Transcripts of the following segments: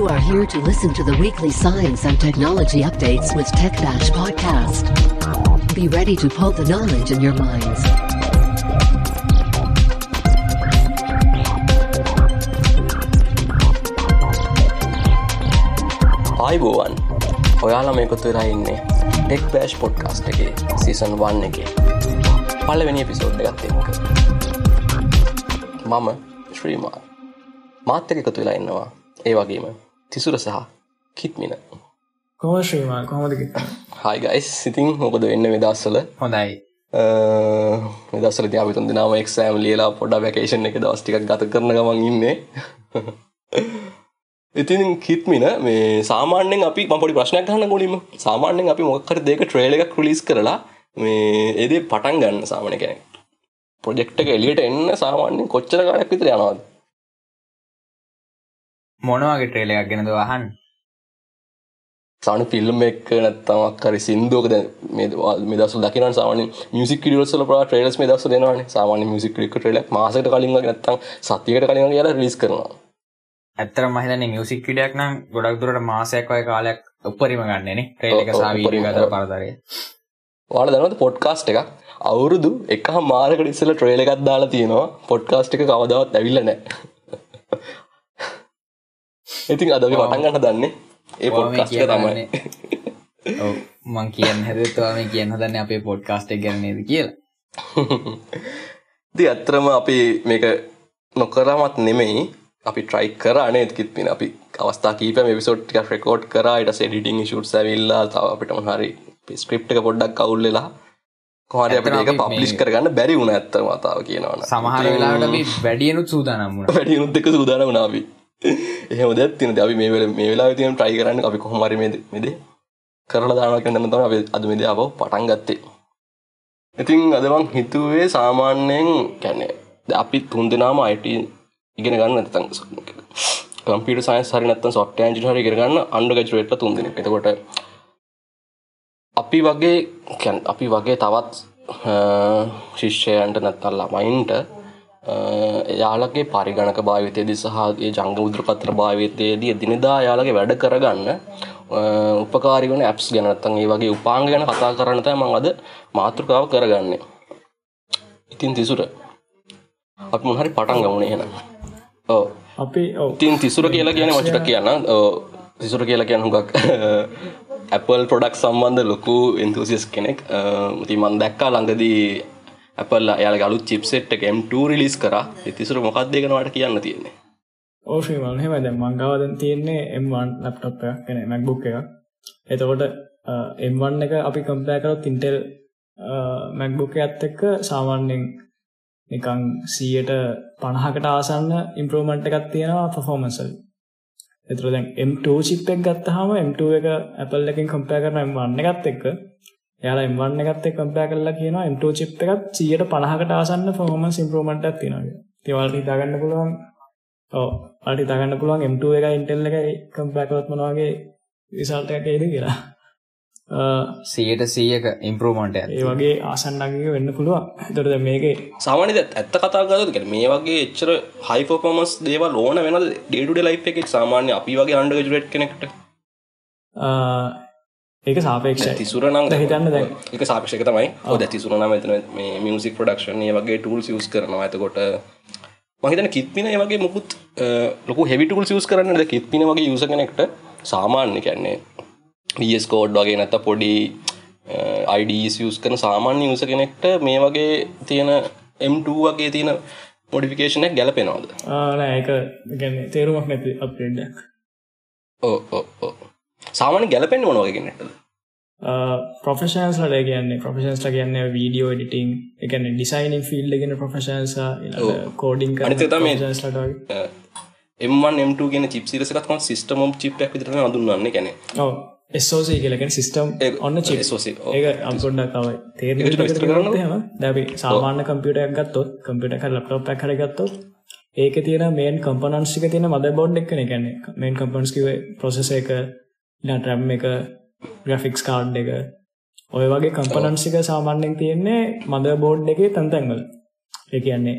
You are here to listen to the weekly science and technology updates with Tech Bash Podcast. Be ready to put the knowledge in your minds. ආයිබෝවන් ඔයාලා මේකොත් වෙලා ඉන්නේ tech Bash podcast එකේ season වන්න එක. පලවෙනි episode එකත්තෙක මම ශ්‍රීමා මාත්‍යක එකතු වෙලා ඉන්නවා. ඒ වගේම තිසුර සහ කිත්මින. කොම ශ්‍රීමා කොහොමදක හයිගයිස් සිතින් මොකද වෙන්න වෙදස්සල හොඳයි. මෙදස්සල යාපිතුන් දෙනාම එක්සෑම් ලියලා පොඩ වැකේෂන් එක දවස්ටිකක් ගත කරන ගමන් ඉන්නේ. ඉතින් කිත්මින මේ සාමාන්‍යෙන් අපි පොඩි ප්‍රශ්නයක් ගන්න ගොලිම සාමාන්‍යෙන් අපි මොක්කර දෙක ට්‍රේල එකක් ක්‍රලිස් කරලා මේ ඒදේ පටන් ගන්න සාමන කෙනෙක්. ප්‍රොජෙක්්ක එලියට එන්න සාමාන්‍යෙන් කොච්චර කාලයක් විතර යනවාද මොනවගේ ට්‍රේල එකක් ගෙනද වහන් සාන ෆිල්ම් එක් නැත්තමක් කරි සිින්දුවකද මෙදස දකින සාමන මියසික් ියසල පා ට්‍රේලස් මේ දස දෙනවාන. සාමාන මිසික් ලික ට්‍රේල මාසට කලින් නැත්තම් සතියකට කලින් කියලා රිස් කරනවා. ඇත්තර මහිතන මියසික් විඩියක් නම් ගොඩක් දුරට මාසයක් ඔය කාලයක් උපරිම ගන්නනේ ට්‍රේල එක සාවීඩිය ගත පරතරය. වාල දනවද පොඩ්කාස්ට් එකක්? අවුරුදු එක මාරකට ඉස්සල ට්‍රේල එකත් දාලා තියෙනවා. පොඩ්කාස්ට් එක කවදාවත් ඇවිල්ල නෑ ඉතින් අද පටන් ගන්න දන්නේ ඒ පොඩ්කාස්ට තමයි. ඔව් මං කියන්න හැදත්වා මේ කියන්න හදන්න අපේ පොඩ්කාස්ට් එක ගැනේද කියලා. ති ඇත්තරම අපි මේක නොකරමත් නෙමෙයි. අපි ට්‍රයි කර අනේ කිත්පින අපි අවස්ථා කීප විසෝට් රෙකෝඩ් කරයිට සෙඩිටිං ශුට් සැවිල්ලා තව අපිටම හරි ස්ක්‍රප් එක පොඩ්ඩක් කවුල්ලෙලා කොහට අප ඒක පබ්ලිෂ් කරගන්න බැරි වුණ ඇත්තර මතාව කියනවන සමහර වෙලාට වැඩියනුත් සූදානම් වුණ. වැඩි උත්තක සූදාන වනාවී එහෙම දැත් තින අපි මේ වෙල මේ වෙලා තියම් ට්‍රයි කරන්න අපි කොහමරි මෙද කරලා දානක දන්න තම අප අද මෙද අප පටන් ගත්තේ. ඉතින් අදවන් හිතුවේ සාමාන්‍යයෙන් කැනේ අපි තුන් දෙනාම අයිට ඉගෙන ගන්න තන් කම්පිට සයින් හරිනත් සොට් න්ජි හරි කරගන්න අන්ඩ ගජුවේට තුන්දෙන එතකොට අපි වගේ අපි වගේ තවත් ශිෂ්‍යයන්ට නැත්තල් ළමයින්ට එයාලගේ පරිගණක භාවිතයේදී සහගේ ජංග උද්‍රපත්‍ර භාවිතයේදී එදිනෙදා යාලගේ වැඩ කරගන්න උපකාරිවන ඇප්ස් ගැනත්තන් ඒ වගේ උපාංග ගැන කතා කරන්න තෑ මං අද මාතෘකාව කරගන්නේ. ඉතින් තිසුර අප මොහරි පටන් ගමුණේ හෙන ඕ අපි ඔව. තින් තිසුර කියලා කියන වචට කියන්න තිසුර කියලා කියන හුඟක් Apple පොඩක් සම්බන්ධ ලොකු එන්තුසිස් කෙනෙක්. ති මන් දැක්කා ළඟදී Apple යාල ගලු චිප්සෙට් එක M2 රිලිස් කර. තිසුර මොකක්දේකනවාට කියන්න තියෙන්නේ? ඕශ්‍රී මල්හෙම දැ මංගාවදන් තියෙන්නේ එම්වන් ලප්ටප් කෙන මැක්බුක් එක එතකොට එම්වන් එක අපි කම්පෑකරොත් ඉන්ටෙල් මැක්බුක ඇත් එක්ක සාමාන්‍යෙන් නිකං සීයට පණහකට ආසන්න ඉම්ප්‍රෝමන්ට් එකත් තියෙනවා පෆෝමන්සල් එතුර දැන් M2 චිප්පෙක් ගත්තහම M2 එක Apple එකින් කම්පෑ කරන M1 එකත් එක්ක යාලා M1 එකත් එක්ක කම්පෑ කරලා කියනවා M2 චිප් එකත් 150කට ආසන්න පර්ෆෝමන්ස් ඉම්ප්‍රූව්මන්ට් එකක් තියෙනවා කියලා. ඒ වලට හිතා ගන්න පුළුවන් ඔව් වලට හිතා ගන්න පුළුවන් M2 එකයි Intel එකයි කම්පෑ කරොත් මොන වගේ රිසල්ට් එකක් එයිද කියලා. සියයට සීයක ඉම්පරෝමන්ට ඒ වගේ ආසන්නගේ වෙන්න පුළුවන් එතොට මේක සාමානද ඇත්ත කතාගත මේ වගේ එච්චර හයිපෝපමස් දේව ලෝන වෙන ඩේඩුඩ ලයි් එකෙක් සාමාන්‍ය අපි වගේ අන්ඩ ජුරට් කෙනෙක්ට ඒක සාපේක්ෂ තිසුරනම් හිතන්න දැන්. එක සාපේෂක තමයි ඔද තිසුරනම එතන මේ මියසික් ප්‍රඩක්ෂන් වගේ ටූල් සියස් කරනවා. ඇතකොට මහිතන කිත්පින වගේ මුකුත් ලොක හෙවිටුල් සියස් කරන්න කිත්පින වගේ යුස කෙනෙක්ට සාමාන්‍ය කැන්නේ වස් කෝඩ් වගේ නැත පොඩි අයිඩස් කරන සාමාන්‍ය යුස කෙනෙක්ට මේ වගේ තියෙන M2 වගේ තියෙන මොඩිෆිකේෂනක් ගැලපෙනවාද? ඒක ගැන තේරුමක් නැති අප්ඩක් ඕ සාමාන ගැලපෙන් මොනවගෙනට ප්‍රොෆෙෂන්ස් ලට කියන්නේ. ප්‍රොෆෙෂන්ස් කියන්න වීඩියෝ එඩිටිං එකන ඩිසයිනින් ෆිල්ඩ ගෙන ප්‍රොෆෙෂන්ස කෝඩිං අනිත තමයි එම M2 ගෙන චිප්සිරසකත්ම සිස්ටම චිප් විතර අඳුන්න්නේ කැනෙ එස්සෝසී කියලකෙන සිිස්ටම් ඔන්න චි ඒ අම්කොඩ්ඩක් තවයි තේරම දැබි සාමාන්‍ය කම්පියටක් ගත්තොත් කම්පිට එක ලප්ටප් පැහර ගත්තොත් ඒක තියෙන මේන් කම්පනන්සික තියෙන මද බොඩ් එක්න ගැන මේන් කම්පන්ස්කිව ප්‍රොසෙස එක ටරම් එක ග්‍රෆික්ස් කාඩ් එක. ඔය වගේ කම්පනන්සික සාමාන්‍යෙන් තියෙන්නේ මද බෝඩ් එකේ තැන්තැන්වල ඒ කියන්නේ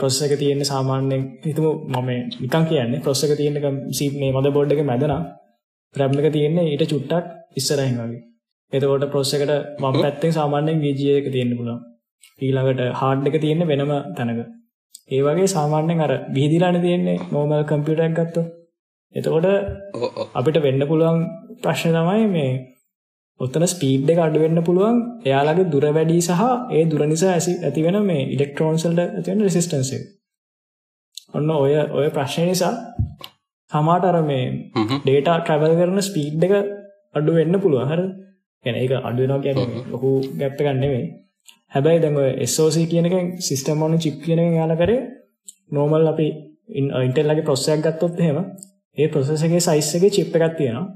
ප්‍රොස්ස එක තියෙන්නේ සාමාන්‍යයෙන් හිතමු මම නිකන් කියන්නේ ප්‍රොස්ස එක තියෙන මේ මද බෝඩ් එක මැදනම් ප්‍රැබ්ල එක තියෙන්නේ ඊට චුට්ටක් ඉස්සරහින් වගේ. එතකොට ප්‍රොස්ස එකට මම පැත්තෙන් සාමාන්‍යයෙන් වීජය එක තියෙන්න පුළුවන්. ඊළඟට හාඩ් එක තියෙන්නේ වෙනම තැනක. ඒ වගේ සාමාන්‍යයෙන් අර විහිදිලානේ තියෙන්නේ නෝමල් කම්පියුටර් එකක් ගත්තොත් එතකොට අපිට වෙන්න පුළුවන් ප්‍රශ්න තමයි මේ ඔත්තන ස්පීඩ් එක අඩු වෙන්න පුළුවන් එයාලගේ දුර වැඩි සහ ඒ දුර නිසා ඇති වෙන මේ ඉලෙක්ට්‍රෝන්ස් වලට ඇති වෙන රෙසිස්ටන්ස් එක. ඔන්න ඔය ඔය ප්‍රශ්නේ නිසා සමහරට අර මේ ඩේටා ට්‍රැවල් කරන ස්පීඩ් එක අඩු වෙන්න පුළුවන් හරිද? කියන්නේ ඒක අඩු වෙනවා කියන්නේ ලොකු ගැප් එකක් නෙමෙයි. හැබැයි දැන් ඔය SOC කියන එකෙන් සිස්ටම් ඔන් චිප් කියන එකෙන් යාලා කරේ නෝමල් අපි ඉන්ටෙල් ලගේ ප්‍රොසෙසර් එකක් ගත්තොත් එහෙම ඒ ප්‍රොසෙසර් එකේ සයිස් එකේ චිප් එකක් තියෙනවා.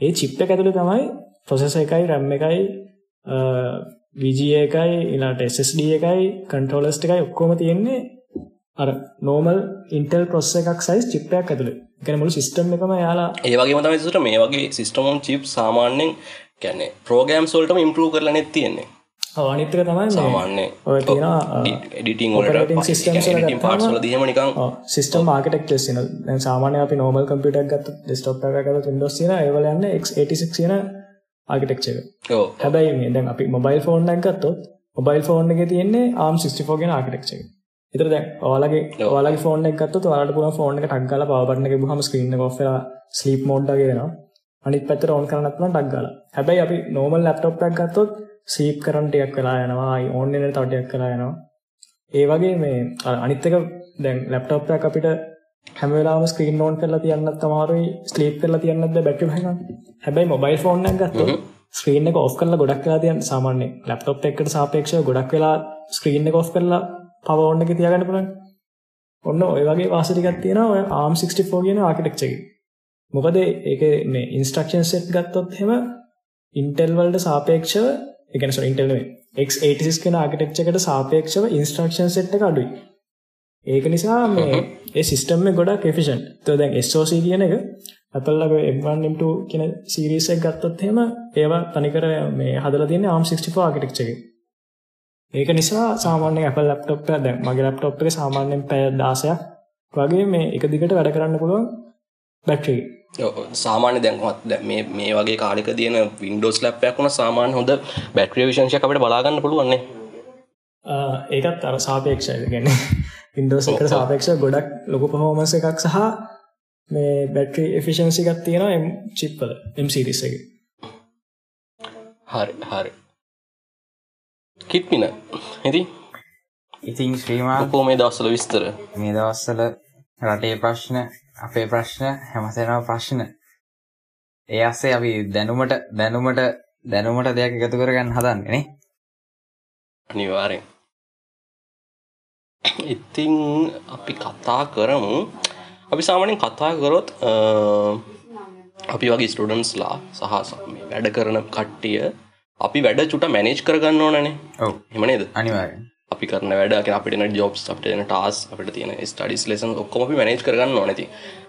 ඒ චිප් එක ඇතුලේ තමයි ප්‍රොසෙසර් එකයි RAM එකයි VGA එකයි ඊළඟට SSD එකයි controllers එකයි ඔක්කොම තියෙන්නේ අර normal Intel processor එකක් size chip එකක් ඇතුලේ. ඒ කියන්නේ මුළු system එකම යාලා ඒ වගේම තමයි සිස්ටර් මේ වගේ system on chip සාමාන්‍යයෙන් කියන්නේ programs වලටම improve කරලා නෙත් තියෙන්නේ. ඔව් අනිත් එක තමයි සාමාන්‍ය ඔය වලට parts ගත්තාම- වලදී එහෙම නිකන් ඔව් සිස්ටම් තියෙනවා. දැන් සාමාන්‍ය අපි normal computer එකක් ගත්තොත් desktop එකක් ගත්තොත් Windows තියෙනවා ඒ වල යන්නේ x86 කියන. ඔව් හැබැයි මේ දැන් අපි මොබයිල් ෆෝන් ගත්තොත් මොබයිල් ෆෝන් එකේ තියෙන්නේ ARM64 කියන ආකිටෙක්චර් එක. ඒතර දැන් ඔයාලගේ ඔව්. ඔයාලගේ ෆෝන් එක ගත්තොත් ඔයාලට පුළුවන් ෆෝන් එක ටක් ගාලා පවර් බටන් එක ගිහුවම ස්ක්‍රීන් එක ඔෆ් වෙලා ස්ලීප් මෝඩ් එකේ වෙනවා. අනිත් පැත්තට ඔන් කරන්නත් පුළුවන් ටක් ගාලා. හැබැයි අපි normal laptop එකක් ස්ලීප් කරන්න ටිකක් වෙලා යනවා. ඕන් වෙන තව ටිකක් වෙලා යනවා. ඒ වගේ මේ අනිත් එක දැන් ලැප්ටොප් එකක් අපිට හැම වෙලාවෙම ස්ක්‍රීන් ඕන් කරලා තියන්නත් අමාරුයි ස්ලීප් කරලා තියන්නත් බෑ බැටරි බහිනවා. හැබැයි මොබයිල් ෆෝන් එකක් ගත්තොත් ස්ක්‍රීන් එක ඔෆ් කරලා ගොඩක් වෙලා තියන්න සාමාන්‍ය ලැප්ටොප් එකකට සාපේක්ෂව ගොඩක් වෙලා ස්ක්‍රීන් එක ඔෆ් කරලා පවර් ඔන් එකේ තියාගන්න පුළුවන්. ඔන්න ඔය වගේ වාසි ටිකක් තියෙනවා ඔය ARM64 කියන ආකිටෙක්චර් එකේ. මොකද ඒකේ මේ ඉන්ස්ට්‍රක්ෂන් සෙට් ගත්තොත් එහෙම Intel වලට සාපේක්ෂව ඒ කියන්නේ sorry Intel නෙවෙයි x86 කියන ආකිටෙක්චර් එකට සාපේක්ෂව ඉන්ස්ට්‍රක්ෂන් සෙට් එක අඩුයි. ඒක නිසා මේ ඒ සිස්ටම් එක ගොඩක් efficient. ඒතකොට දැන් SoC කියන එක Apple ලගේ M1 M2 කියන series එක ගත්තොත් එහෙම ඒවා තනිකර මේ හදලා තියෙන්නේ ARM64 ආකිටෙක්චර් එකේ. ඒක නිසා සාමාන්‍යයෙන් Apple laptop එක දැන් මගේ laptop එක සාමාන්‍යයෙන් පැය 16ක් වගේ මේ එක දිගට වැඩ කරන්න පුළුවන් බැටරි එක. සාමාන්‍ය දැන් කොහොමද දැන් මේ මේ වගේ කාලෙක තියෙන Windows laptop එකක් වුණා සාමාන්‍ය හොඳ efficiency එකක් අපිට බලා ගන්න පුළුවන් නේ. ආ, ඒකත් අර සාපේක්ෂයි Windows එකට සාපේක්ෂව ගොඩක් ලොකු performance එකක් සහ මේ බැටරි efficiency එකක් තියෙනවා M chip වල M series එකේ. හරි හරි. කිට්මින ඉතින්? ඉතින් ශ්‍රීමා කොහොම මේ දවස්වල විස්තර. මේ දවස්වල රටේ ප්‍රශ්න අපේ ප්‍රශ්න හැමතැනම ප්‍රශ්න. ඒ අස්සේ අපි දැනුමට දැනුමට දැනුමට දෙයක් එකතු කරගන්න හදන්නේ නේ. අනිවාරෙන් ඉතිං අපි කතා කරමු. අපි සාමානෙන් කතා කරොත් අපි වගේ ස්ටඩන්ස්ලා සහ වැඩ කරන කට්ටිය අපි වැඩ චුට මැනේජ් කරගන්න ඕනනේ. එමනේද අනිවාර්යෙන් අපි කරන වැඩ අපිට ජොබ්ස් අපිට එන ටාස් අපිට තියෙන ස්ටඩිස් ලෙසන් ඔක්කොම අපි මැනේජ් කරගන්න ඕනති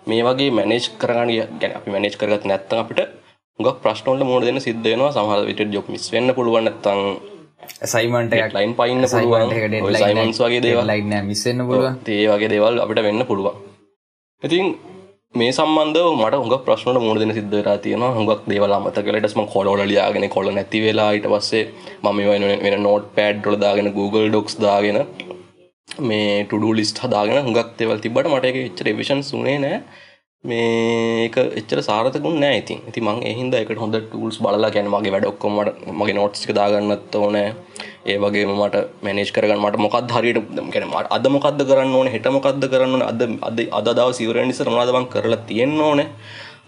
මේ වගේ මැනේජ් කරගන්න ගැන අපි මැනේජ් කරගත් නැත්තම් අපිට ගක් ප්‍රශ්නවලට මුහුණ දෙන්න සිද්ධ වෙනවා. සමහර විට ජොබ් මිස් වෙන්න පුළුවන් නැත්තම් අසයින්මන්ට් එකක් ලයින් පයින්න පුළුවන්. සයිමන්ස් වගේ දේවල්. ලයින් නෑ. මිස් වෙන්න පුළුවන්. ඒ වගේ දේවල් අපිට වෙන්න පුළුවන්. ඉතින් මේ සම්බන්ධව මට හුඟ ප්‍රශ්නට මුණ දෙන සිද්ධ වෙලා තියෙනවා. හුඟක් දේවල් අමතක කරලා ඊට පස්සේ මම කොලවල ලියාගෙන කොල නැති වෙලා ඊට පස්සේ මම මේවා වෙන වෙන නෝට් පෑඩ් වල දාගෙන Google Docs දාගෙන මේ to do list හදාගෙන හුඟක් දේවල් තිබ්බට මට ඒක එච්චර රිවිෂන්ස් උනේ නැහැ මේක එච්චර සාර්ථකුන් නෑ ඉතින්. ඉතින් මං ඒ හින්දා ඒකට හොඳ ටූල්ස් බලලා කියන්නේ මගේ වැඩ ඔක්කොම මට මගේ නෝට්ස් ටික දාගන්නත් ඕනේ. ඒ වගේම මට මැනේජ් කරගන්න මට මොකක්ද හරියට කියන්නේ මට අද මොකක්ද කරන්න ඕනේ හෙට මොකක්ද කරන්න ඕනේ අද අද අද දවස් ඉවර වෙන ඉස්සර මොනවද මං කරලා තියෙන්න ඕනේ?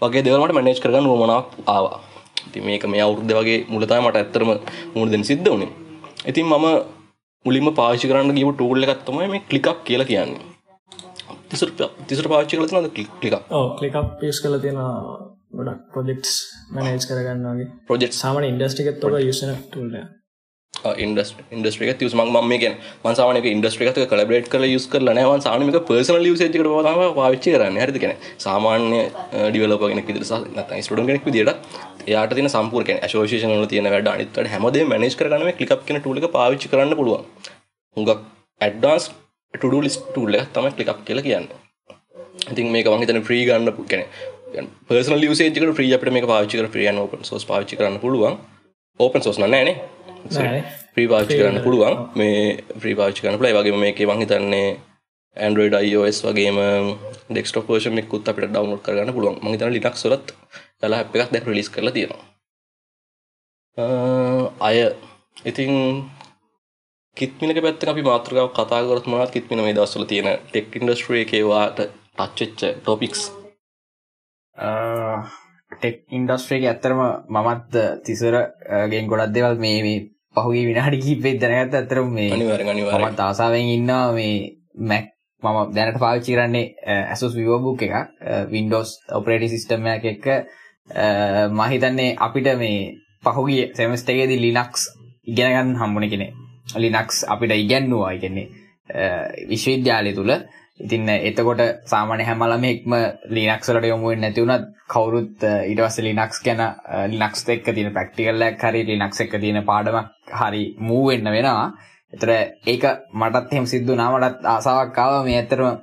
වගේ දේවල් මට මැනේජ් කරගන්න උවමනාවක් ආවා. ඉතින් මේක මේ අවුරුද්ද වගේ මුල තමයි මට ඇත්තටම මුණ දෙන්න සිද්ධ වුණේ ඉතින් මම මුලින්ම පාවිච්චි කරන්න ගියපු ටූල් එකක් තමයි මේ ක්ලික් අප් කියලා කියන්නේ. කරලා තියෙනවද ක්ලික් අප් ඔව් ක්ලික් අප් යූස් කරලා තියෙන ගොඩක් ප්‍රොජෙක්ට්ස් මැනේජ් කරගන්න වගේ. ප්‍රොජෙක්ට් සාමාන්‍ය ඉන්ඩස්ට්‍රි එකත් ඔබ යූස් කරන ටූල් එක. ඉන්ඩස්ට්‍රි එක තියස් මං මම මේ කියන්නේ මං සාමාන්‍යයෙන් ඉන්ඩස්ට්‍රි එකත් එක්ක කොලැබරේට් කරලා යූස් කරලා නැහැ. මං සාමාන්‍යයෙන් මේක පර්සනල් යූසේජ් එකට තමයි පාවිච්චි කරන්නේ. හරිද කියන්නේ? සාමාන්‍ය නැත්නම් ස්ටුඩන්ට් කෙනෙක් තියෙන සම්පූර්ණ කියන්නේ ඇසෝසියේෂන් වල තියෙන වැඩ අනිත් වැඩ හැමදේම මැනේජ් කරගන්න මේ ක්ලික් අප් කියන ටූල් පාවිච්චි කරන්න පුළුවන්. හුඟක් ඇඩ්ඩාන්ස් ටඩු ලිස් ටූල්ල තම කලිකක් කියල කියන්න. ඉතින් මේක මහිතන ්‍රී ගන්න කැන පර්සන ලියසේක ්‍රිය අපට මේ පාචික ්‍රියන් ඕපන් සෝස් පාචි කරන්න පුළුවන්. ඕපන් සෝස් නෑනේ ප්‍රී පාච්චි කරන්න පුළුවන්. මේ ප්‍රී පාච්චි කරන්න පුලයි වගේ මේක මහිතන්නේ ඇන්ඩරෝඩ iOS වගේම ඩෙක්ස්ටෝ පර්ෂ මෙකුත් අපට ඩවන්ලෝඩ් කරන්න පුළුවන්. මහිතන ලිනක් සොලත් දලා එකක් දැක් ලිස් කරලා තියෙනවා. අය. ඉතින් කිත්මිනක පැත්ත අපි මාත්‍රකාව කතාගරත් මත් කිත්මින මේ දස්සල තියෙන ටෙක් ඉන්ඩස්ට්‍රේ එකවාට ටච්චච්ච ටොපික්ස් ටෙක් ඉන්ඩස්ට්‍රේක ඇත්තරම මමත් තිසර ගෙන් ගොඩක් දෙවල් මේ මේ පහුගේ විනාඩි කිපේ දැනගත් ඇතර මේ මත් ආසාාවෙන් ඉන්නවා මේ මැක් මම දැනට පාවිච්චි කරන්නේ ඇසුස් විවබුක් එකක්. වින්ඩෝස් ඔපරේටි සිිස්ටම එක එක මහිතන්නේ අපිට මේ පහුගිය සෙමස්ටේගේදී ලිනක්ස් ඉගෙනගන්න හම්බුණ කෙනෙ ලිනක්ස් අපිට ඉගැන්නවා. ඉගන්නේ විශ්වවිද්‍යාලය තුළ. ඉතින්න එතකොට සාමාන හැමලමෙක්ම ලිනක්සලට යොමුුවෙන් නැතිවුණත් කවුරුත් ඉටවස ලිනක්ස් ගැන ලිනක්ස් එක්ක තින ප්‍රක්ටිකල්ලක් හරි ලිනක්ස් එක තියෙන පාඩමක් හරි මූවෙන්න වෙනවා. එතර ඒක මටත් එහෙම සිද්ධු නාමටත් ආසාාවක්කාව මේ ඇතරම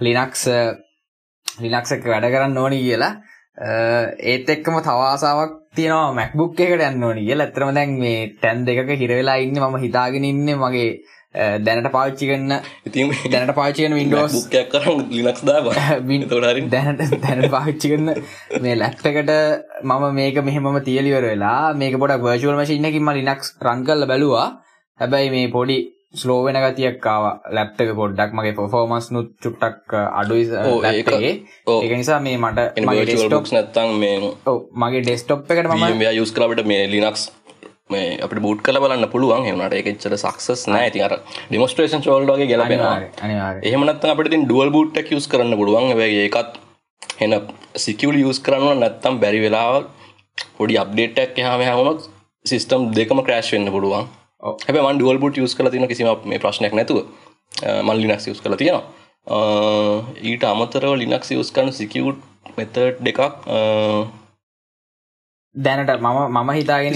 ලිනක්ස් ලිනක්ස එක වැඩ කරන්න ඕනි කියලා. ඒත් එක්කම තවාසාාවක් තියෙනවා මැක්බුක් එකට යන්න ඕනි කිය ඇතරම දැන් මේ තැන් දෙක හිරවෙලා ඉන්න ම හිතාගෙන ඉන්න මගේ දැනට පාච්චි කන්න ඉතින් දැනට පාචිකන වින්ඩෝස් බුක්කයක් කරන්න ලිනක්ස් දා තොඩරින් දැනට දැනට පාච්චි කරන්න මේ ලැප් එකට මම මේක මෙහෙම තියලිවර වෙලා මේක පොඩක් වර්චුවල් මශින්නකින්ම ලිනක්ස් රන් කල්ල බැලවා. හැබැයි මේ පොඩි ස්ලෝවෙන ගතියක්කාව ලැප්ටක පොඩ්ඩක් මගේ පොෆෝමස් නුත් චුට්ටක් අඩුයි ලැප්ගේ ඒක නිසා මේ මට මගේ ඩෙස්ටොක් නැත්තං මේ මගේ ඩෙස්ටොප් එකට මම යුස් කරට මේ ලිනක්ස් මේ අපට බූට් කල බලන්න පුළුවන්. හෙමට එකච්චර සක්සස් නෑ. ති අර ඩිමස්ට්‍රේෂන් චෝල්ඩගේ ගැලපෙනවා. එහෙමනත් අපට ඩුවල් බූට්ක් යුස් කරන්න පුළුවන්. වගේ එකත් හෙන සිකවල් යුස් කරන්න නැත්තම් බැරි වෙලාව පොඩි අප්ඩේටක් හම හමත් සිිස්ටම් දෙකම ක්‍රශ් වෙන්න පුළුවන් හැබ මන් ඩුවල් බුට් යුස් කල තින කිසිම මේ ප්‍රශ්නයක් නැතුව. මල් ලිනක්ස් යුස් කල තියෙනවා. ඊට අමතරව ලිනක්ස් යුස් කරන සිකවුට් මෙත දෙකක් දැනට මම මම හිතාගෙන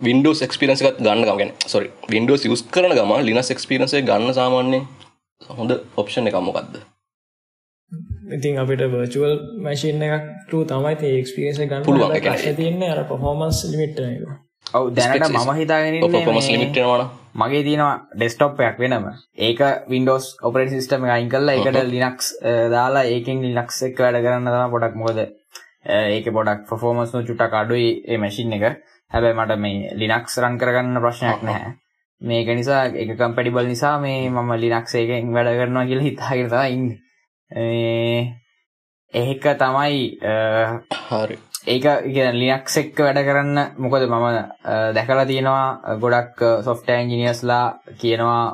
වින්ඩෝස් එක්ස්පිරන්ස එකත් ගන්න ගමගෙන සොරි වින්ඩෝස් යුස් කරන ගම ලිනස් එක්ස්පිරන්සේ ගන්න සාමාන්‍යයෙන් හොඳ ඔප්ෂන් එක මොකක්ද ඉතින් අපිට වර්චුවල් මැශීන් එකක් තමයි ඒක්ස්පිරස ගන්න පුළුවන් තියන්නේ අර පොහෝමස් ලිමිට් එක ඔව දැනට මම හිතාගෙන ලිමිට්නවා මගේ තියෙනවා ඩෙස්ටොප්යක් වෙනම. ඒක වින්ඩෝස් ඔපරට සිස්ටම අයින් කල්ලා එකට ලිනක්ස් දාලා ඒකින් ලිනක්ස් එක් වැඩ කරන්න තම පොඩක් මොකද ඒක පොඩක් ෆොෆෝමස්නු චුටක් අඩුයි ඒ මැසින් එක. හැබැයි මට මේ ලිනක්ස් රන් කරගන්න ප්‍රශ්නයක් නැහැ. මේක නිසා එක කම්පැඩිබල් නිසා මේ මම ලිනක්ස් එකෙන් වැඩ කරනවා කියල හිතාගරතා ඉන්න ඒක තමයි හරි. ඒක ලිනක්ස් එක්ක වැඩ කරන්න මොකද මම දැකලා තියෙනවා ගොඩක් සොෆ්ට ඇන්ජිනියස්ලා කියනවා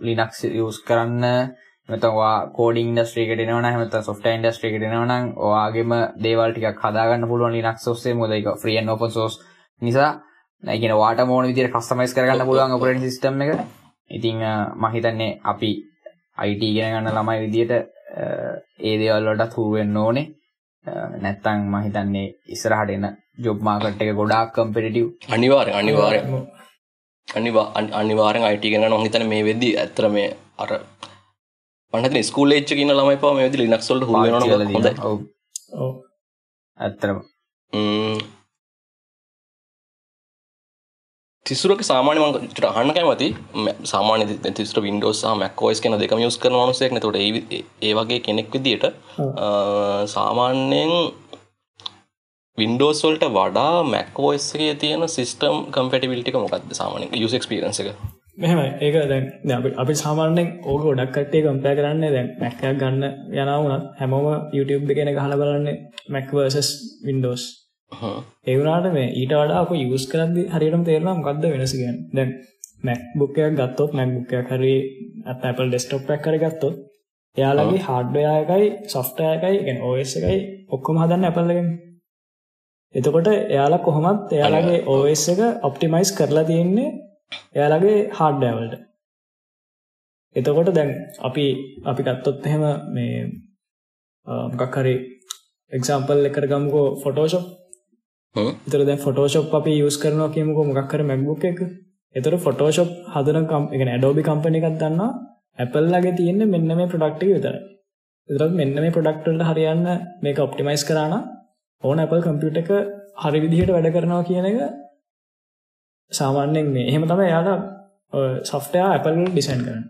ලිනක්ස් යස් කරන්න. මෙතවා කෝඩිං ඩස්ට්‍රීකට නවන හමත සොෆ්ට ඉන්ඩස්ට්‍රීකට නවන ඔයාගේම දේවල් ටික හදාගන්න පුළුවන් ලිනක් ොස්සේ මොදක ්‍රියන් ඔප සෝස් නිසා නැගෙන වාට මෝන විදිර කස්ටමයිස් කරගන්න පුළුවන් ඔපරට සිස්ටම් එක. ඉතිං මහිතන්නේ අපි අයිට ඉගෙන ගන්න ළමයි විදියට ඒ දේවල්ලට හුරුවෙන් ඕනේ. නැත්තං මහිතන්නේ ඉස්සරහට එන ජොබ් මාකට් එක ගොඩාක් කම්පිටිව් අනිවාරය අනිවාරය අනිවා අනිවාරෙන් අයිට ගෙන නොහිතන මේ වෙද්දි ඇතර මේ අර පට ස්කූල් එච්ච කියන ළමයි පම වෙදි ලිනක්සොල්ට හො ඇත්තරම තිසුරක සාමාන්‍ය මට අහන්න කැමති. සාමාන්‍ය තිස්ට වින්ඩෝස් මැක්කෝයිස් කෙන දෙකම යුස් කරන මනුසයක් නතොට ඒ වගේ කෙනෙක් විදිට සාමාන්‍යයෙන් වින්ඩෝස්වල්ට වඩා මැක්කෝයිස්ගේ තියෙන සිස්ටම් කම්පටිවිල්ටික මොකක්ද සාමානය යුස්ක්ස්පිරන්ස එක. මෙහම ඒක දැන් අපි සාමාන්‍යෙන් ඕක ොඩක් කටේ කම්පෑ කරන්න දැන් මැක්කයක් ගන්න යනවුනත් හැමෝම YouTube එකෙන ගහල බලන්න මැක්වර්සස් වින්ඩෝස් ඒවුනාට මේ ඊට වඩා අප යස් කරදදි හරිටම තේරනම් ගත්ද වෙනසගෙන් දැන් මැක්බුක්කයක් ගත්තොත් මැක්බුක්කයක් හරි ඇත් Apple ඩෙස්ටොප්ක් කර ගත්තොත් එයාලගේ හාඩ්ඩයායකයි සොෆ්ටයකයි ගැන ඕස් එකයි ඔක්කොම හදන්න ඇපල්ලගෙන් එතකොට එයාලා කොහොමත් එයාලගේ ඕස් එක ඔප්ටිමයිස් කරලා තියෙන්නේ එයාලගේ හාඩ්ඩෑවල්ට එතකොට දැන් අපි අපි ගත්තොත් එහෙම මේ මොකක් හරි එක්සාම්පල් එකට ගමුකෝ ෆොටෝෂප් ඉතර දැ ෆොටෝෂප් අපි යස් කරනවා කියමුකෝ මොකක්කර මැක්බුක් එක. එතර ෆොටෝශප් හදන කම් ඇඩෝබි කම්පනි එකක් දන්නවා. ඇපල්ලගේ තියෙන්නේ මෙන්න මේ ප්‍රඩක්ටි විතරයි. එතරත් මෙන්න මේ ප්‍රඩක්ටල්ට හරියන්න මේක ඔප්ටිමයිස් කරාන ඕන ඇපල් කම්පියුට එක හරි විදිහට වැඩ කරනවා කියන එක සාමාන්‍යෙන් මේ. එහෙම තම යාලා සොෆ්ටයා ඇපල් ඩිසයින් කරන්න.